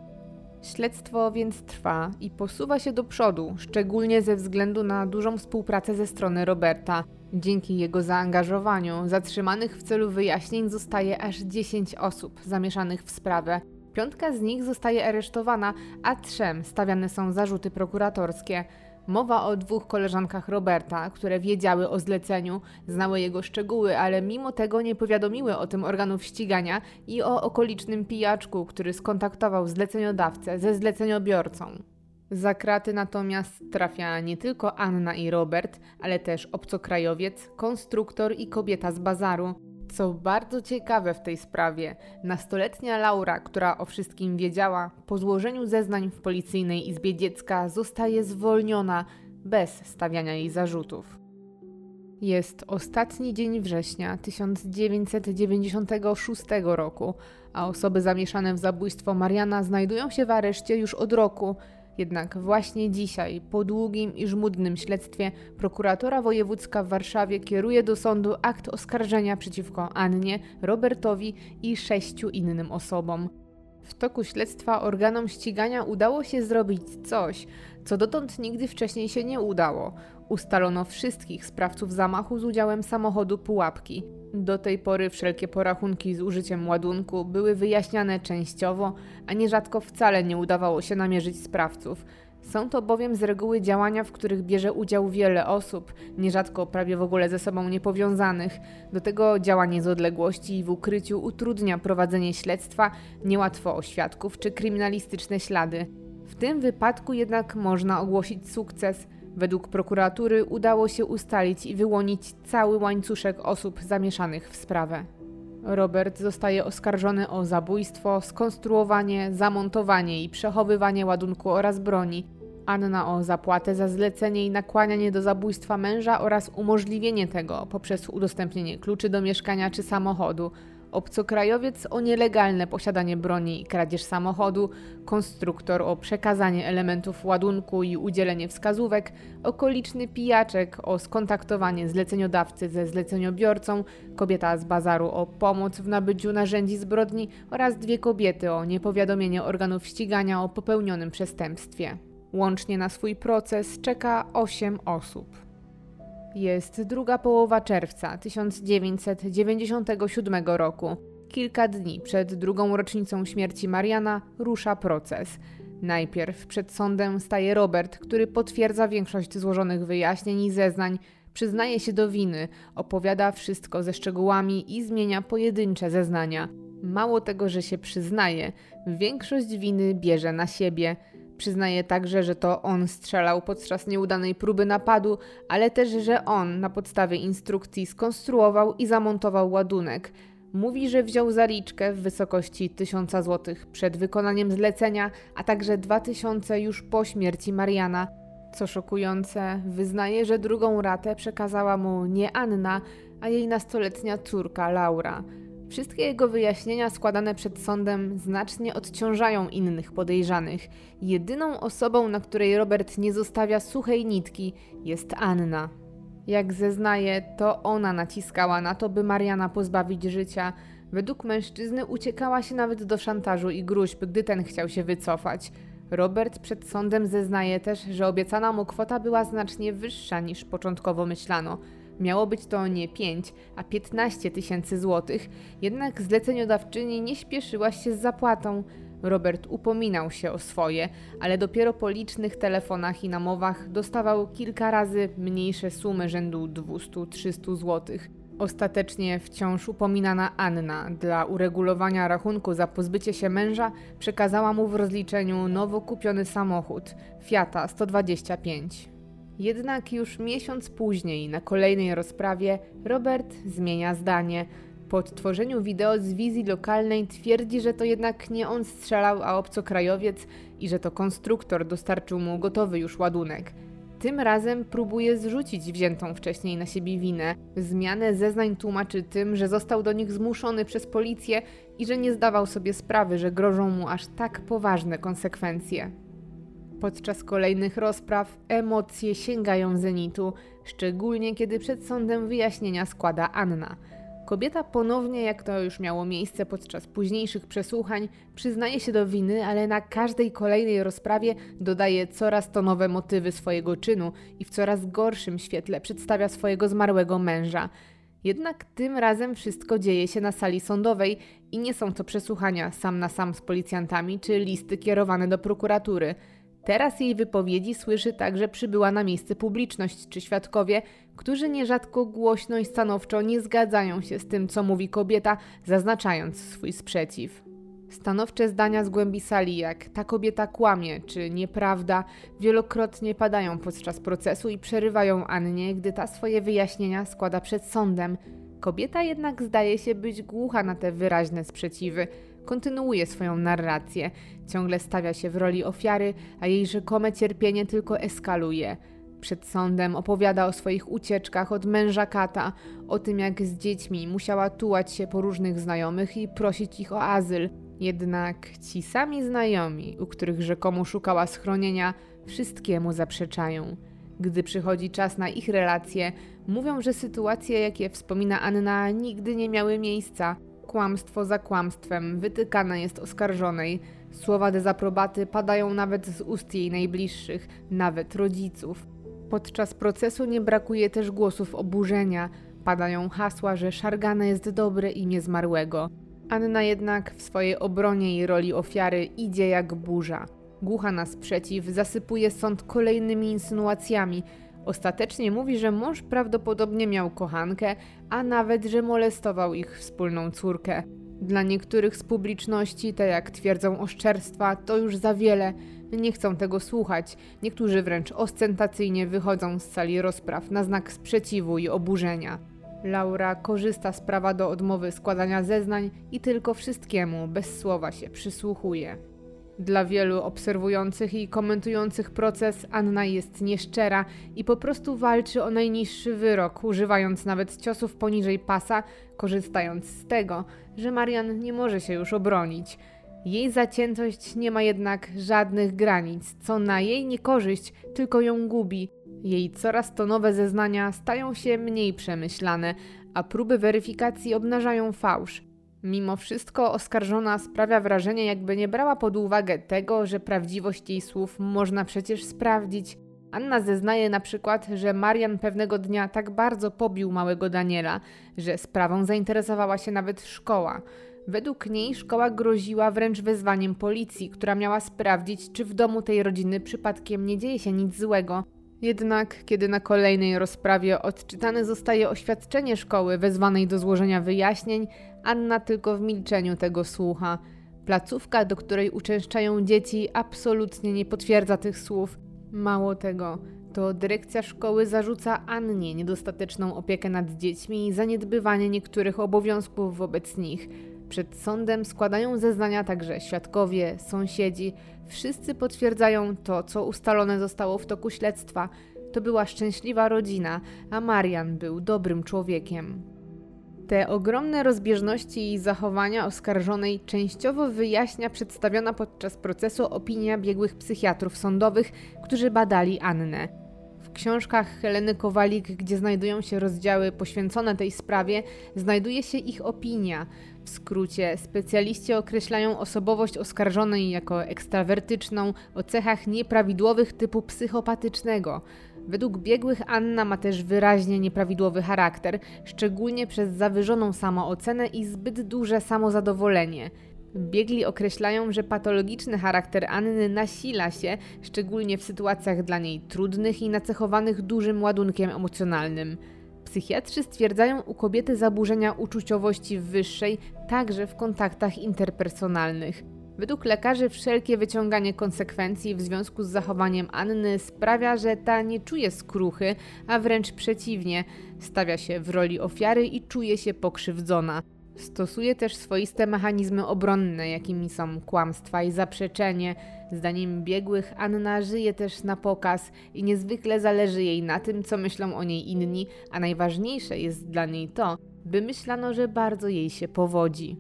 Śledztwo więc trwa i posuwa się do przodu, szczególnie ze względu na dużą współpracę ze strony Roberta. Dzięki jego zaangażowaniu zatrzymanych w celu wyjaśnień zostaje aż 10 osób zamieszanych w sprawę. Piątka z nich zostaje aresztowana, a trzem stawiane są zarzuty prokuratorskie. Mowa o dwóch koleżankach Roberta, które wiedziały o zleceniu, znały jego szczegóły, ale mimo tego nie powiadomiły o tym organów ścigania i o okolicznym pijaczku, który skontaktował zleceniodawcę ze zleceniobiorcą. Za kraty natomiast trafia nie tylko Anna i Robert, ale też obcokrajowiec, konstruktor i kobieta z bazaru. Co bardzo ciekawe w tej sprawie, nastoletnia Laura, która o wszystkim wiedziała, po złożeniu zeznań w policyjnej izbie dziecka zostaje zwolniona bez stawiania jej zarzutów. Jest ostatni dzień września 1996 roku, a osoby zamieszane w zabójstwo Mariana znajdują się w areszcie już od roku. Jednak właśnie dzisiaj, po długim i żmudnym śledztwie, prokuratora wojewódzka w Warszawie kieruje do sądu akt oskarżenia przeciwko Annie, Robertowi i sześciu innym osobom. W toku śledztwa organom ścigania udało się zrobić coś, co dotąd nigdy wcześniej się nie udało. Ustalono wszystkich sprawców zamachu z udziałem samochodu pułapki. Do tej pory wszelkie porachunki z użyciem ładunku były wyjaśniane częściowo, a nierzadko wcale nie udawało się namierzyć sprawców. Są to bowiem z reguły działania, w których bierze udział wiele osób, nierzadko prawie w ogóle ze sobą niepowiązanych. Do tego działanie z odległości i w ukryciu utrudnia prowadzenie śledztwa, niełatwo o świadków czy kryminalistyczne ślady. W tym wypadku jednak można ogłosić sukces. Według prokuratury udało się ustalić i wyłonić cały łańcuszek osób zamieszanych w sprawę. Robert zostaje oskarżony o zabójstwo, skonstruowanie, zamontowanie i przechowywanie ładunku oraz broni. Anna o zapłatę za zlecenie i nakłanianie do zabójstwa męża oraz umożliwienie tego poprzez udostępnienie kluczy do mieszkania czy samochodu obcokrajowiec o nielegalne posiadanie broni i kradzież samochodu, konstruktor o przekazanie elementów ładunku i udzielenie wskazówek, okoliczny pijaczek o skontaktowanie zleceniodawcy ze zleceniobiorcą, kobieta z bazaru o pomoc w nabyciu narzędzi zbrodni oraz dwie kobiety o niepowiadomienie organów ścigania o popełnionym przestępstwie. Łącznie na swój proces czeka 8 osób. Jest druga połowa czerwca 1997 roku. Kilka dni przed drugą rocznicą śmierci Mariana rusza proces. Najpierw przed sądem staje Robert, który potwierdza większość złożonych wyjaśnień i zeznań, przyznaje się do winy, opowiada wszystko ze szczegółami i zmienia pojedyncze zeznania. Mało tego, że się przyznaje, większość winy bierze na siebie. Przyznaje także, że to on strzelał podczas nieudanej próby napadu, ale też, że on na podstawie instrukcji skonstruował i zamontował ładunek. Mówi, że wziął zaliczkę w wysokości 1000 zł przed wykonaniem zlecenia, a także 2000 już po śmierci Mariana. Co szokujące, wyznaje, że drugą ratę przekazała mu nie Anna, a jej nastoletnia córka Laura. Wszystkie jego wyjaśnienia składane przed sądem znacznie odciążają innych podejrzanych. Jedyną osobą, na której Robert nie zostawia suchej nitki, jest Anna. Jak zeznaje, to ona naciskała na to, by Mariana pozbawić życia. Według mężczyzny uciekała się nawet do szantażu i gruźb, gdy ten chciał się wycofać. Robert przed sądem zeznaje też, że obiecana mu kwota była znacznie wyższa niż początkowo myślano. Miało być to nie 5, a 15 tysięcy złotych, jednak zleceniodawczyni nie śpieszyła się z zapłatą. Robert upominał się o swoje, ale dopiero po licznych telefonach i namowach dostawał kilka razy mniejsze sumy rzędu 200-300 złotych. Ostatecznie wciąż upominana Anna dla uregulowania rachunku za pozbycie się męża przekazała mu w rozliczeniu nowo kupiony samochód Fiata 125. Jednak już miesiąc później, na kolejnej rozprawie, Robert zmienia zdanie. Po odtworzeniu wideo z wizji lokalnej twierdzi, że to jednak nie on strzelał, a obcokrajowiec i że to konstruktor dostarczył mu gotowy już ładunek. Tym razem próbuje zrzucić wziętą wcześniej na siebie winę. Zmianę zeznań tłumaczy tym, że został do nich zmuszony przez policję i że nie zdawał sobie sprawy, że grożą mu aż tak poważne konsekwencje. Podczas kolejnych rozpraw emocje sięgają zenitu, szczególnie kiedy przed sądem wyjaśnienia składa Anna. Kobieta ponownie, jak to już miało miejsce podczas późniejszych przesłuchań, przyznaje się do winy, ale na każdej kolejnej rozprawie dodaje coraz to nowe motywy swojego czynu i w coraz gorszym świetle przedstawia swojego zmarłego męża. Jednak tym razem wszystko dzieje się na sali sądowej i nie są to przesłuchania sam na sam z policjantami czy listy kierowane do prokuratury. Teraz jej wypowiedzi słyszy także przybyła na miejsce publiczność czy świadkowie, którzy nierzadko głośno i stanowczo nie zgadzają się z tym, co mówi kobieta, zaznaczając swój sprzeciw. Stanowcze zdania z głębi sali, jak ta kobieta kłamie czy nieprawda, wielokrotnie padają podczas procesu i przerywają Annie, gdy ta swoje wyjaśnienia składa przed sądem. Kobieta jednak zdaje się być głucha na te wyraźne sprzeciwy kontynuuje swoją narrację. Ciągle stawia się w roli ofiary, a jej rzekome cierpienie tylko eskaluje. Przed sądem opowiada o swoich ucieczkach od męża kata, o tym jak z dziećmi musiała tułać się po różnych znajomych i prosić ich o azyl. Jednak ci sami znajomi, u których rzekomo szukała schronienia, wszystkiemu zaprzeczają. Gdy przychodzi czas na ich relacje, mówią, że sytuacje, jakie wspomina Anna, nigdy nie miały miejsca, Kłamstwo za kłamstwem wytykane jest oskarżonej. Słowa dezaprobaty padają nawet z ust jej najbliższych, nawet rodziców. Podczas procesu nie brakuje też głosów oburzenia. Padają hasła, że Szargana jest dobre imię zmarłego. Anna jednak w swojej obronie i roli ofiary idzie jak burza. Głucha na sprzeciw zasypuje sąd kolejnymi insynuacjami, Ostatecznie mówi, że mąż prawdopodobnie miał kochankę, a nawet, że molestował ich wspólną córkę. Dla niektórych z publiczności, te jak twierdzą oszczerstwa, to już za wiele. Nie chcą tego słuchać. Niektórzy wręcz ostentacyjnie wychodzą z sali rozpraw na znak sprzeciwu i oburzenia. Laura korzysta z prawa do odmowy składania zeznań i tylko wszystkiemu bez słowa się przysłuchuje. Dla wielu obserwujących i komentujących proces Anna jest nieszczera i po prostu walczy o najniższy wyrok, używając nawet ciosów poniżej pasa, korzystając z tego, że Marian nie może się już obronić. Jej zaciętość nie ma jednak żadnych granic, co na jej niekorzyść tylko ją gubi. Jej coraz to nowe zeznania stają się mniej przemyślane, a próby weryfikacji obnażają fałsz. Mimo wszystko oskarżona sprawia wrażenie, jakby nie brała pod uwagę tego, że prawdziwość jej słów można przecież sprawdzić. Anna zeznaje na przykład, że Marian pewnego dnia tak bardzo pobił małego Daniela, że sprawą zainteresowała się nawet szkoła. Według niej szkoła groziła wręcz wezwaniem policji, która miała sprawdzić, czy w domu tej rodziny przypadkiem nie dzieje się nic złego. Jednak, kiedy na kolejnej rozprawie odczytane zostaje oświadczenie szkoły wezwanej do złożenia wyjaśnień, Anna tylko w milczeniu tego słucha. Placówka, do której uczęszczają dzieci, absolutnie nie potwierdza tych słów. Mało tego, to dyrekcja szkoły zarzuca Annie niedostateczną opiekę nad dziećmi i zaniedbywanie niektórych obowiązków wobec nich. Przed sądem składają zeznania także świadkowie, sąsiedzi. Wszyscy potwierdzają to, co ustalone zostało w toku śledztwa. To była szczęśliwa rodzina, a Marian był dobrym człowiekiem. Te ogromne rozbieżności i zachowania oskarżonej częściowo wyjaśnia przedstawiona podczas procesu opinia biegłych psychiatrów sądowych, którzy badali Annę. W książkach Heleny Kowalik, gdzie znajdują się rozdziały poświęcone tej sprawie, znajduje się ich opinia. W skrócie, specjaliści określają osobowość oskarżonej jako ekstrawertyczną o cechach nieprawidłowych typu psychopatycznego. Według biegłych Anna ma też wyraźnie nieprawidłowy charakter, szczególnie przez zawyżoną samoocenę i zbyt duże samozadowolenie. Biegli określają, że patologiczny charakter Anny nasila się, szczególnie w sytuacjach dla niej trudnych i nacechowanych dużym ładunkiem emocjonalnym. Psychiatrzy stwierdzają u kobiety zaburzenia uczuciowości wyższej, także w kontaktach interpersonalnych. Według lekarzy wszelkie wyciąganie konsekwencji w związku z zachowaniem Anny sprawia, że ta nie czuje skruchy, a wręcz przeciwnie, stawia się w roli ofiary i czuje się pokrzywdzona. Stosuje też swoiste mechanizmy obronne, jakimi są kłamstwa i zaprzeczenie. Zdaniem biegłych Anna żyje też na pokaz i niezwykle zależy jej na tym, co myślą o niej inni, a najważniejsze jest dla niej to, by myślano, że bardzo jej się powodzi.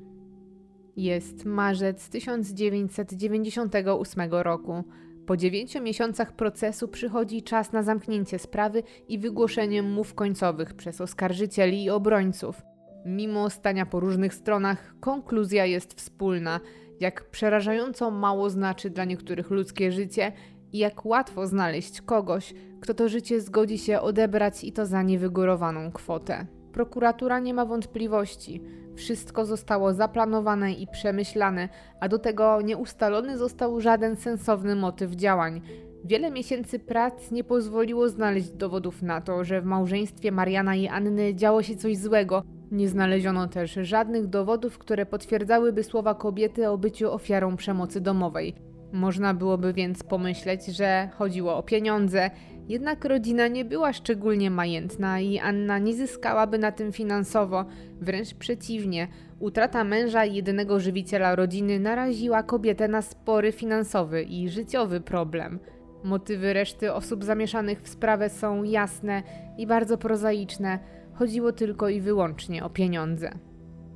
Jest marzec 1998 roku. Po dziewięciu miesiącach procesu przychodzi czas na zamknięcie sprawy i wygłoszenie mów końcowych przez oskarżycieli i obrońców. Mimo stania po różnych stronach, konkluzja jest wspólna. Jak przerażająco mało znaczy dla niektórych ludzkie życie i jak łatwo znaleźć kogoś, kto to życie zgodzi się odebrać i to za niewygórowaną kwotę. Prokuratura nie ma wątpliwości. Wszystko zostało zaplanowane i przemyślane, a do tego nie ustalony został żaden sensowny motyw działań. Wiele miesięcy prac nie pozwoliło znaleźć dowodów na to, że w małżeństwie Mariana i Anny działo się coś złego. Nie znaleziono też żadnych dowodów, które potwierdzałyby słowa kobiety o byciu ofiarą przemocy domowej. Można byłoby więc pomyśleć, że chodziło o pieniądze, jednak rodzina nie była szczególnie majętna i Anna nie zyskałaby na tym finansowo, wręcz przeciwnie. Utrata męża i jedynego żywiciela rodziny naraziła kobietę na spory finansowy i życiowy problem. Motywy reszty osób zamieszanych w sprawę są jasne i bardzo prozaiczne. Chodziło tylko i wyłącznie o pieniądze.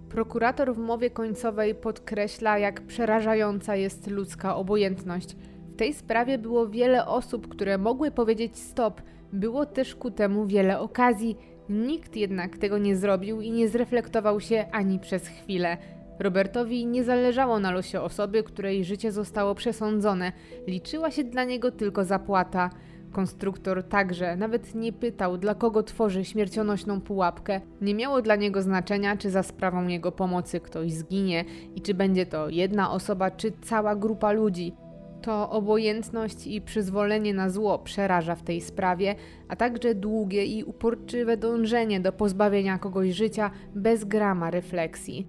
Prokurator w mowie końcowej podkreśla, jak przerażająca jest ludzka obojętność. W tej sprawie było wiele osób, które mogły powiedzieć stop. Było też ku temu wiele okazji. Nikt jednak tego nie zrobił i nie zreflektował się ani przez chwilę. Robertowi nie zależało na losie osoby, której życie zostało przesądzone. Liczyła się dla niego tylko zapłata. Konstruktor także nawet nie pytał, dla kogo tworzy śmiercionośną pułapkę. Nie miało dla niego znaczenia, czy za sprawą jego pomocy ktoś zginie i czy będzie to jedna osoba, czy cała grupa ludzi. To obojętność i przyzwolenie na zło przeraża w tej sprawie, a także długie i uporczywe dążenie do pozbawienia kogoś życia bez grama refleksji.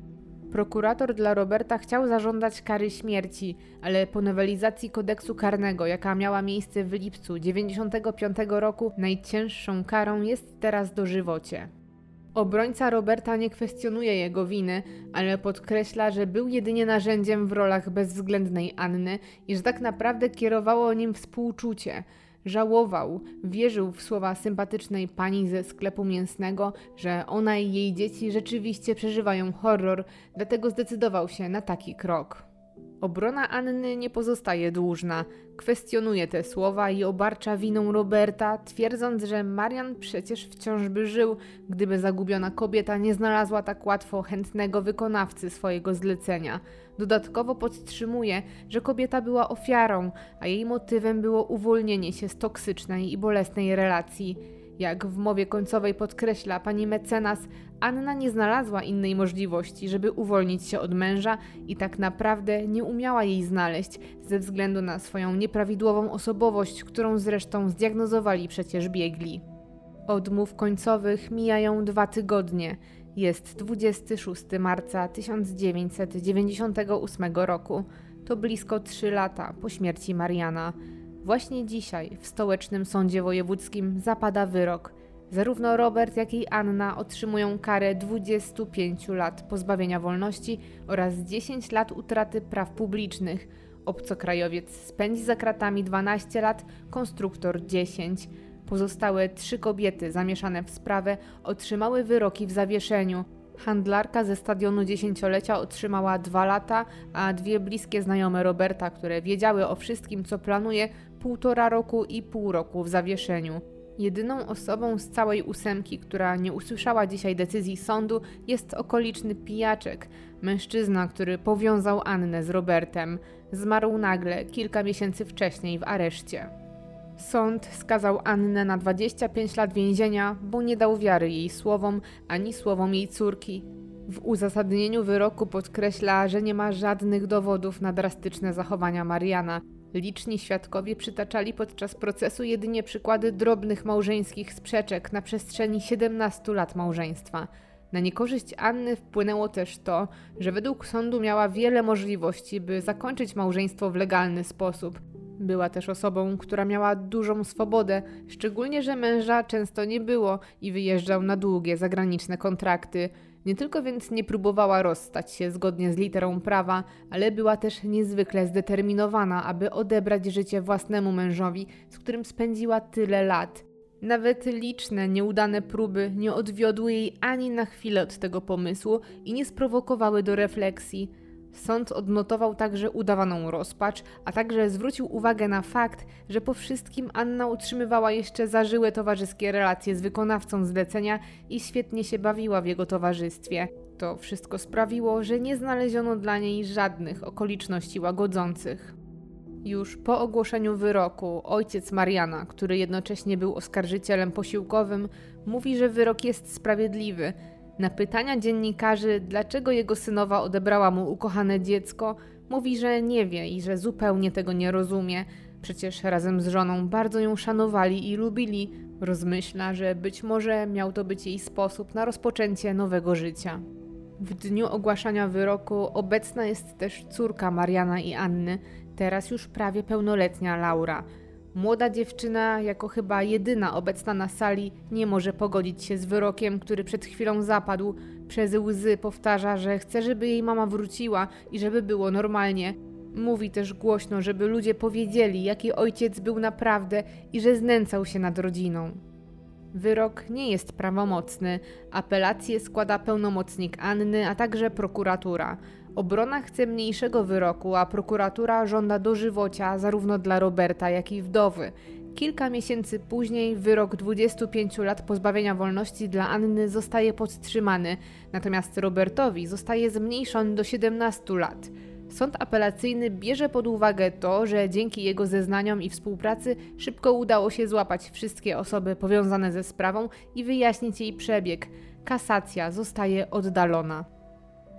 Prokurator dla Roberta chciał zażądać kary śmierci, ale po nowelizacji kodeksu karnego, jaka miała miejsce w lipcu 1995 roku, najcięższą karą jest teraz dożywocie. Obrońca Roberta nie kwestionuje jego winy, ale podkreśla, że był jedynie narzędziem w rolach bezwzględnej Anny i że tak naprawdę kierowało nim współczucie. Żałował, wierzył w słowa sympatycznej pani ze sklepu mięsnego, że ona i jej dzieci rzeczywiście przeżywają horror, dlatego zdecydował się na taki krok. Obrona Anny nie pozostaje dłużna. Kwestionuje te słowa i obarcza winą Roberta, twierdząc, że Marian przecież wciąż by żył, gdyby zagubiona kobieta nie znalazła tak łatwo chętnego wykonawcy swojego zlecenia. Dodatkowo podtrzymuje, że kobieta była ofiarą, a jej motywem było uwolnienie się z toksycznej i bolesnej relacji. Jak w mowie końcowej podkreśla pani mecenas, Anna nie znalazła innej możliwości, żeby uwolnić się od męża i tak naprawdę nie umiała jej znaleźć ze względu na swoją nieprawidłową osobowość, którą zresztą zdiagnozowali przecież biegli. Od mów końcowych mijają dwa tygodnie. Jest 26 marca 1998 roku. To blisko trzy lata po śmierci Mariana. Właśnie dzisiaj w stołecznym sądzie wojewódzkim zapada wyrok. Zarówno Robert, jak i Anna otrzymują karę 25 lat pozbawienia wolności oraz 10 lat utraty praw publicznych. Obcokrajowiec spędzi za kratami 12 lat, konstruktor 10. Pozostałe trzy kobiety zamieszane w sprawę otrzymały wyroki w zawieszeniu. Handlarka ze stadionu dziesięciolecia otrzymała dwa lata, a dwie bliskie znajome Roberta, które wiedziały o wszystkim, co planuje, półtora roku i pół roku w zawieszeniu. Jedyną osobą z całej ósemki, która nie usłyszała dzisiaj decyzji sądu, jest okoliczny pijaczek, mężczyzna, który powiązał Annę z Robertem. Zmarł nagle, kilka miesięcy wcześniej w areszcie. Sąd skazał Annę na 25 lat więzienia, bo nie dał wiary jej słowom ani słowom jej córki. W uzasadnieniu wyroku podkreśla, że nie ma żadnych dowodów na drastyczne zachowania Mariana. Liczni świadkowie przytaczali podczas procesu jedynie przykłady drobnych małżeńskich sprzeczek na przestrzeni 17 lat małżeństwa. Na niekorzyść Anny wpłynęło też to, że według sądu miała wiele możliwości, by zakończyć małżeństwo w legalny sposób. Była też osobą, która miała dużą swobodę, szczególnie że męża często nie było i wyjeżdżał na długie zagraniczne kontrakty. Nie tylko więc nie próbowała rozstać się zgodnie z literą prawa, ale była też niezwykle zdeterminowana, aby odebrać życie własnemu mężowi, z którym spędziła tyle lat. Nawet liczne, nieudane próby nie odwiodły jej ani na chwilę od tego pomysłu i nie sprowokowały do refleksji. Sąd odnotował także udawaną rozpacz, a także zwrócił uwagę na fakt, że po wszystkim Anna utrzymywała jeszcze zażyłe towarzyskie relacje z wykonawcą zlecenia i świetnie się bawiła w jego towarzystwie. To wszystko sprawiło, że nie znaleziono dla niej żadnych okoliczności łagodzących. Już po ogłoszeniu wyroku ojciec Mariana, który jednocześnie był oskarżycielem posiłkowym, mówi, że wyrok jest sprawiedliwy. Na pytania dziennikarzy, dlaczego jego synowa odebrała mu ukochane dziecko, mówi, że nie wie i że zupełnie tego nie rozumie. Przecież razem z żoną bardzo ją szanowali i lubili. Rozmyśla, że być może miał to być jej sposób na rozpoczęcie nowego życia. W dniu ogłaszania wyroku obecna jest też córka Mariana i Anny, teraz już prawie pełnoletnia Laura. Młoda dziewczyna, jako chyba jedyna obecna na sali, nie może pogodzić się z wyrokiem, który przed chwilą zapadł. Przez łzy powtarza, że chce, żeby jej mama wróciła i żeby było normalnie. Mówi też głośno, żeby ludzie powiedzieli, jaki ojciec był naprawdę i że znęcał się nad rodziną. Wyrok nie jest prawomocny. Apelację składa pełnomocnik Anny, a także prokuratura. Obrona chce mniejszego wyroku, a prokuratura żąda dożywocia zarówno dla Roberta, jak i wdowy. Kilka miesięcy później wyrok 25 lat pozbawienia wolności dla Anny zostaje podtrzymany, natomiast Robertowi zostaje zmniejszony do 17 lat. Sąd apelacyjny bierze pod uwagę to, że dzięki jego zeznaniom i współpracy szybko udało się złapać wszystkie osoby powiązane ze sprawą i wyjaśnić jej przebieg. Kasacja zostaje oddalona.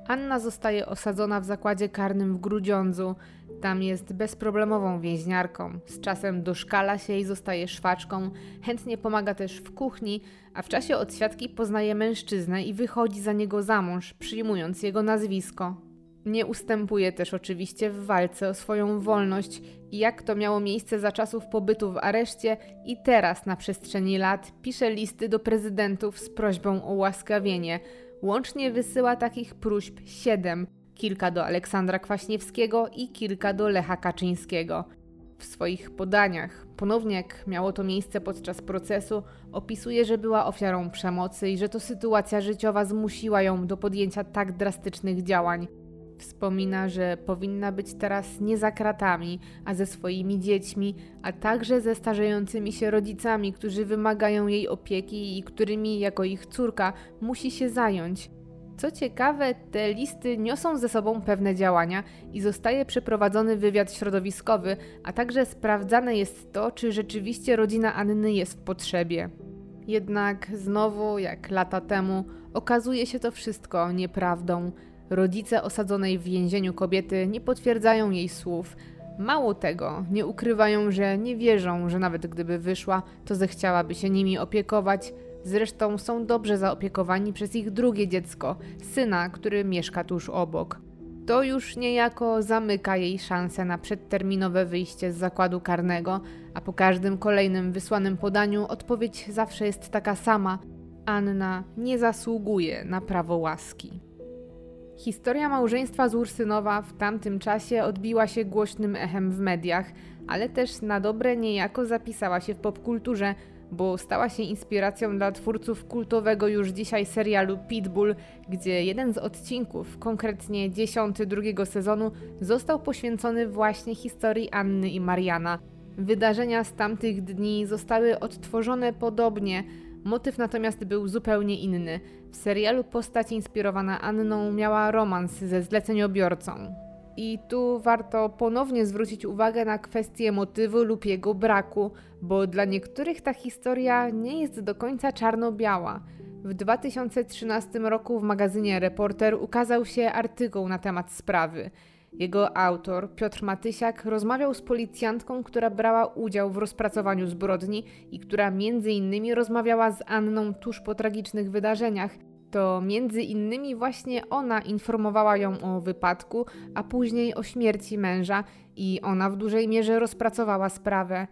Anna zostaje osadzona w zakładzie karnym w Grudziądzu. Tam jest bezproblemową więźniarką. Z czasem doszkala się i zostaje szwaczką. Chętnie pomaga też w kuchni, a w czasie odświadki poznaje mężczyznę i wychodzi za niego za mąż, przyjmując jego nazwisko. Nie ustępuje też oczywiście w walce o swoją wolność jak to miało miejsce za czasów pobytu w areszcie i teraz na przestrzeni lat pisze listy do prezydentów z prośbą o łaskawienie – Łącznie wysyła takich próśb siedem, kilka do Aleksandra Kwaśniewskiego i kilka do Lecha Kaczyńskiego. W swoich podaniach, ponownie jak miało to miejsce podczas procesu, opisuje, że była ofiarą przemocy i że to sytuacja życiowa zmusiła ją do podjęcia tak drastycznych działań. Wspomina, że powinna być teraz nie za kratami, a ze swoimi dziećmi, a także ze starzejącymi się rodzicami, którzy wymagają jej opieki i którymi jako ich córka musi się zająć. Co ciekawe, te listy niosą ze sobą pewne działania i zostaje przeprowadzony wywiad środowiskowy, a także sprawdzane jest to, czy rzeczywiście rodzina Anny jest w potrzebie. Jednak znowu, jak lata temu, okazuje się to wszystko nieprawdą. Rodzice osadzonej w więzieniu kobiety nie potwierdzają jej słów. Mało tego, nie ukrywają, że nie wierzą, że nawet gdyby wyszła, to zechciałaby się nimi opiekować. Zresztą są dobrze zaopiekowani przez ich drugie dziecko, syna, który mieszka tuż obok. To już niejako zamyka jej szansę na przedterminowe wyjście z zakładu karnego, a po każdym kolejnym wysłanym podaniu odpowiedź zawsze jest taka sama: Anna nie zasługuje na prawo łaski. Historia małżeństwa z Ursynowa w tamtym czasie odbiła się głośnym echem w mediach, ale też na dobre niejako zapisała się w popkulturze, bo stała się inspiracją dla twórców kultowego już dzisiaj serialu Pitbull, gdzie jeden z odcinków, konkretnie dziesiąty drugiego sezonu, został poświęcony właśnie historii Anny i Mariana. Wydarzenia z tamtych dni zostały odtworzone podobnie, Motyw natomiast był zupełnie inny. W serialu postać inspirowana Anną miała romans ze zleceniobiorcą. I tu warto ponownie zwrócić uwagę na kwestię motywu lub jego braku, bo dla niektórych ta historia nie jest do końca czarno-biała. W 2013 roku w magazynie Reporter ukazał się artykuł na temat sprawy. Jego autor, Piotr Matysiak, rozmawiał z policjantką, która brała udział w rozpracowaniu zbrodni i która między innymi rozmawiała z Anną tuż po tragicznych wydarzeniach. To między innymi właśnie ona informowała ją o wypadku, a później o śmierci męża i ona w dużej mierze rozpracowała sprawę.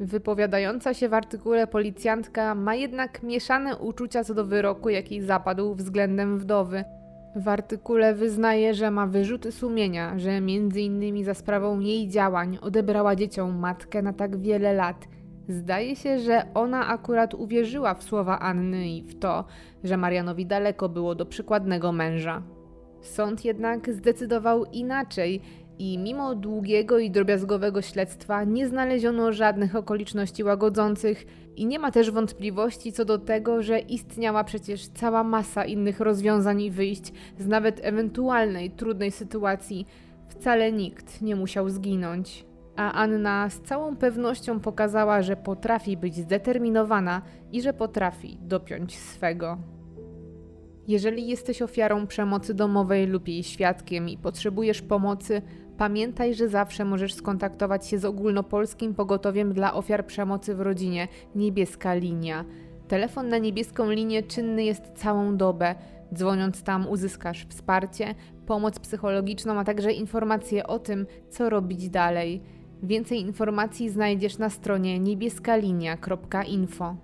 Wypowiadająca się w artykule policjantka ma jednak mieszane uczucia co do wyroku, jaki zapadł względem wdowy. W artykule wyznaje, że ma wyrzuty sumienia, że innymi za sprawą jej działań odebrała dzieciom matkę na tak wiele lat. Zdaje się, że ona akurat uwierzyła w słowa Anny i w to, że Marianowi daleko było do przykładnego męża. Sąd jednak zdecydował inaczej i mimo długiego i drobiazgowego śledztwa nie znaleziono żadnych okoliczności łagodzących i nie ma też wątpliwości co do tego, że istniała przecież cała masa innych rozwiązań i wyjść z nawet ewentualnej trudnej sytuacji. Wcale nikt nie musiał zginąć. A Anna z całą pewnością pokazała, że potrafi być zdeterminowana i że potrafi dopiąć swego. Jeżeli jesteś ofiarą przemocy domowej lub jej świadkiem i potrzebujesz pomocy, pamiętaj, że zawsze możesz skontaktować się z ogólnopolskim pogotowiem dla ofiar przemocy w rodzinie Niebieska Linia. Telefon na niebieską linię czynny jest całą dobę. Dzwoniąc tam uzyskasz wsparcie, pomoc psychologiczną, a także informacje o tym, co robić dalej. Więcej informacji znajdziesz na stronie niebieskalinia.info.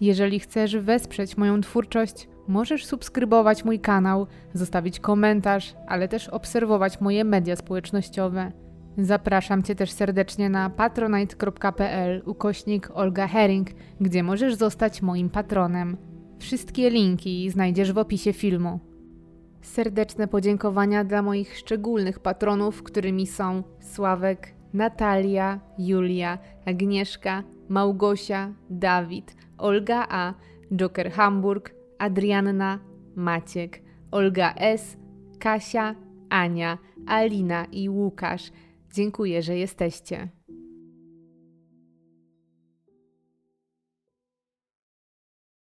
Jeżeli chcesz wesprzeć moją twórczość, możesz subskrybować mój kanał, zostawić komentarz, ale też obserwować moje media społecznościowe. Zapraszam Cię też serdecznie na patronite.pl ukośnik Olga Herring, gdzie możesz zostać moim patronem. Wszystkie linki znajdziesz w opisie filmu. Serdeczne podziękowania dla moich szczególnych patronów, którymi są Sławek, Natalia, Julia, Agnieszka, Małgosia, Dawid, Olga A, Joker Hamburg, Adrianna, Maciek, Olga S, Kasia, Ania, Alina i Łukasz. Dziękuję, że jesteście.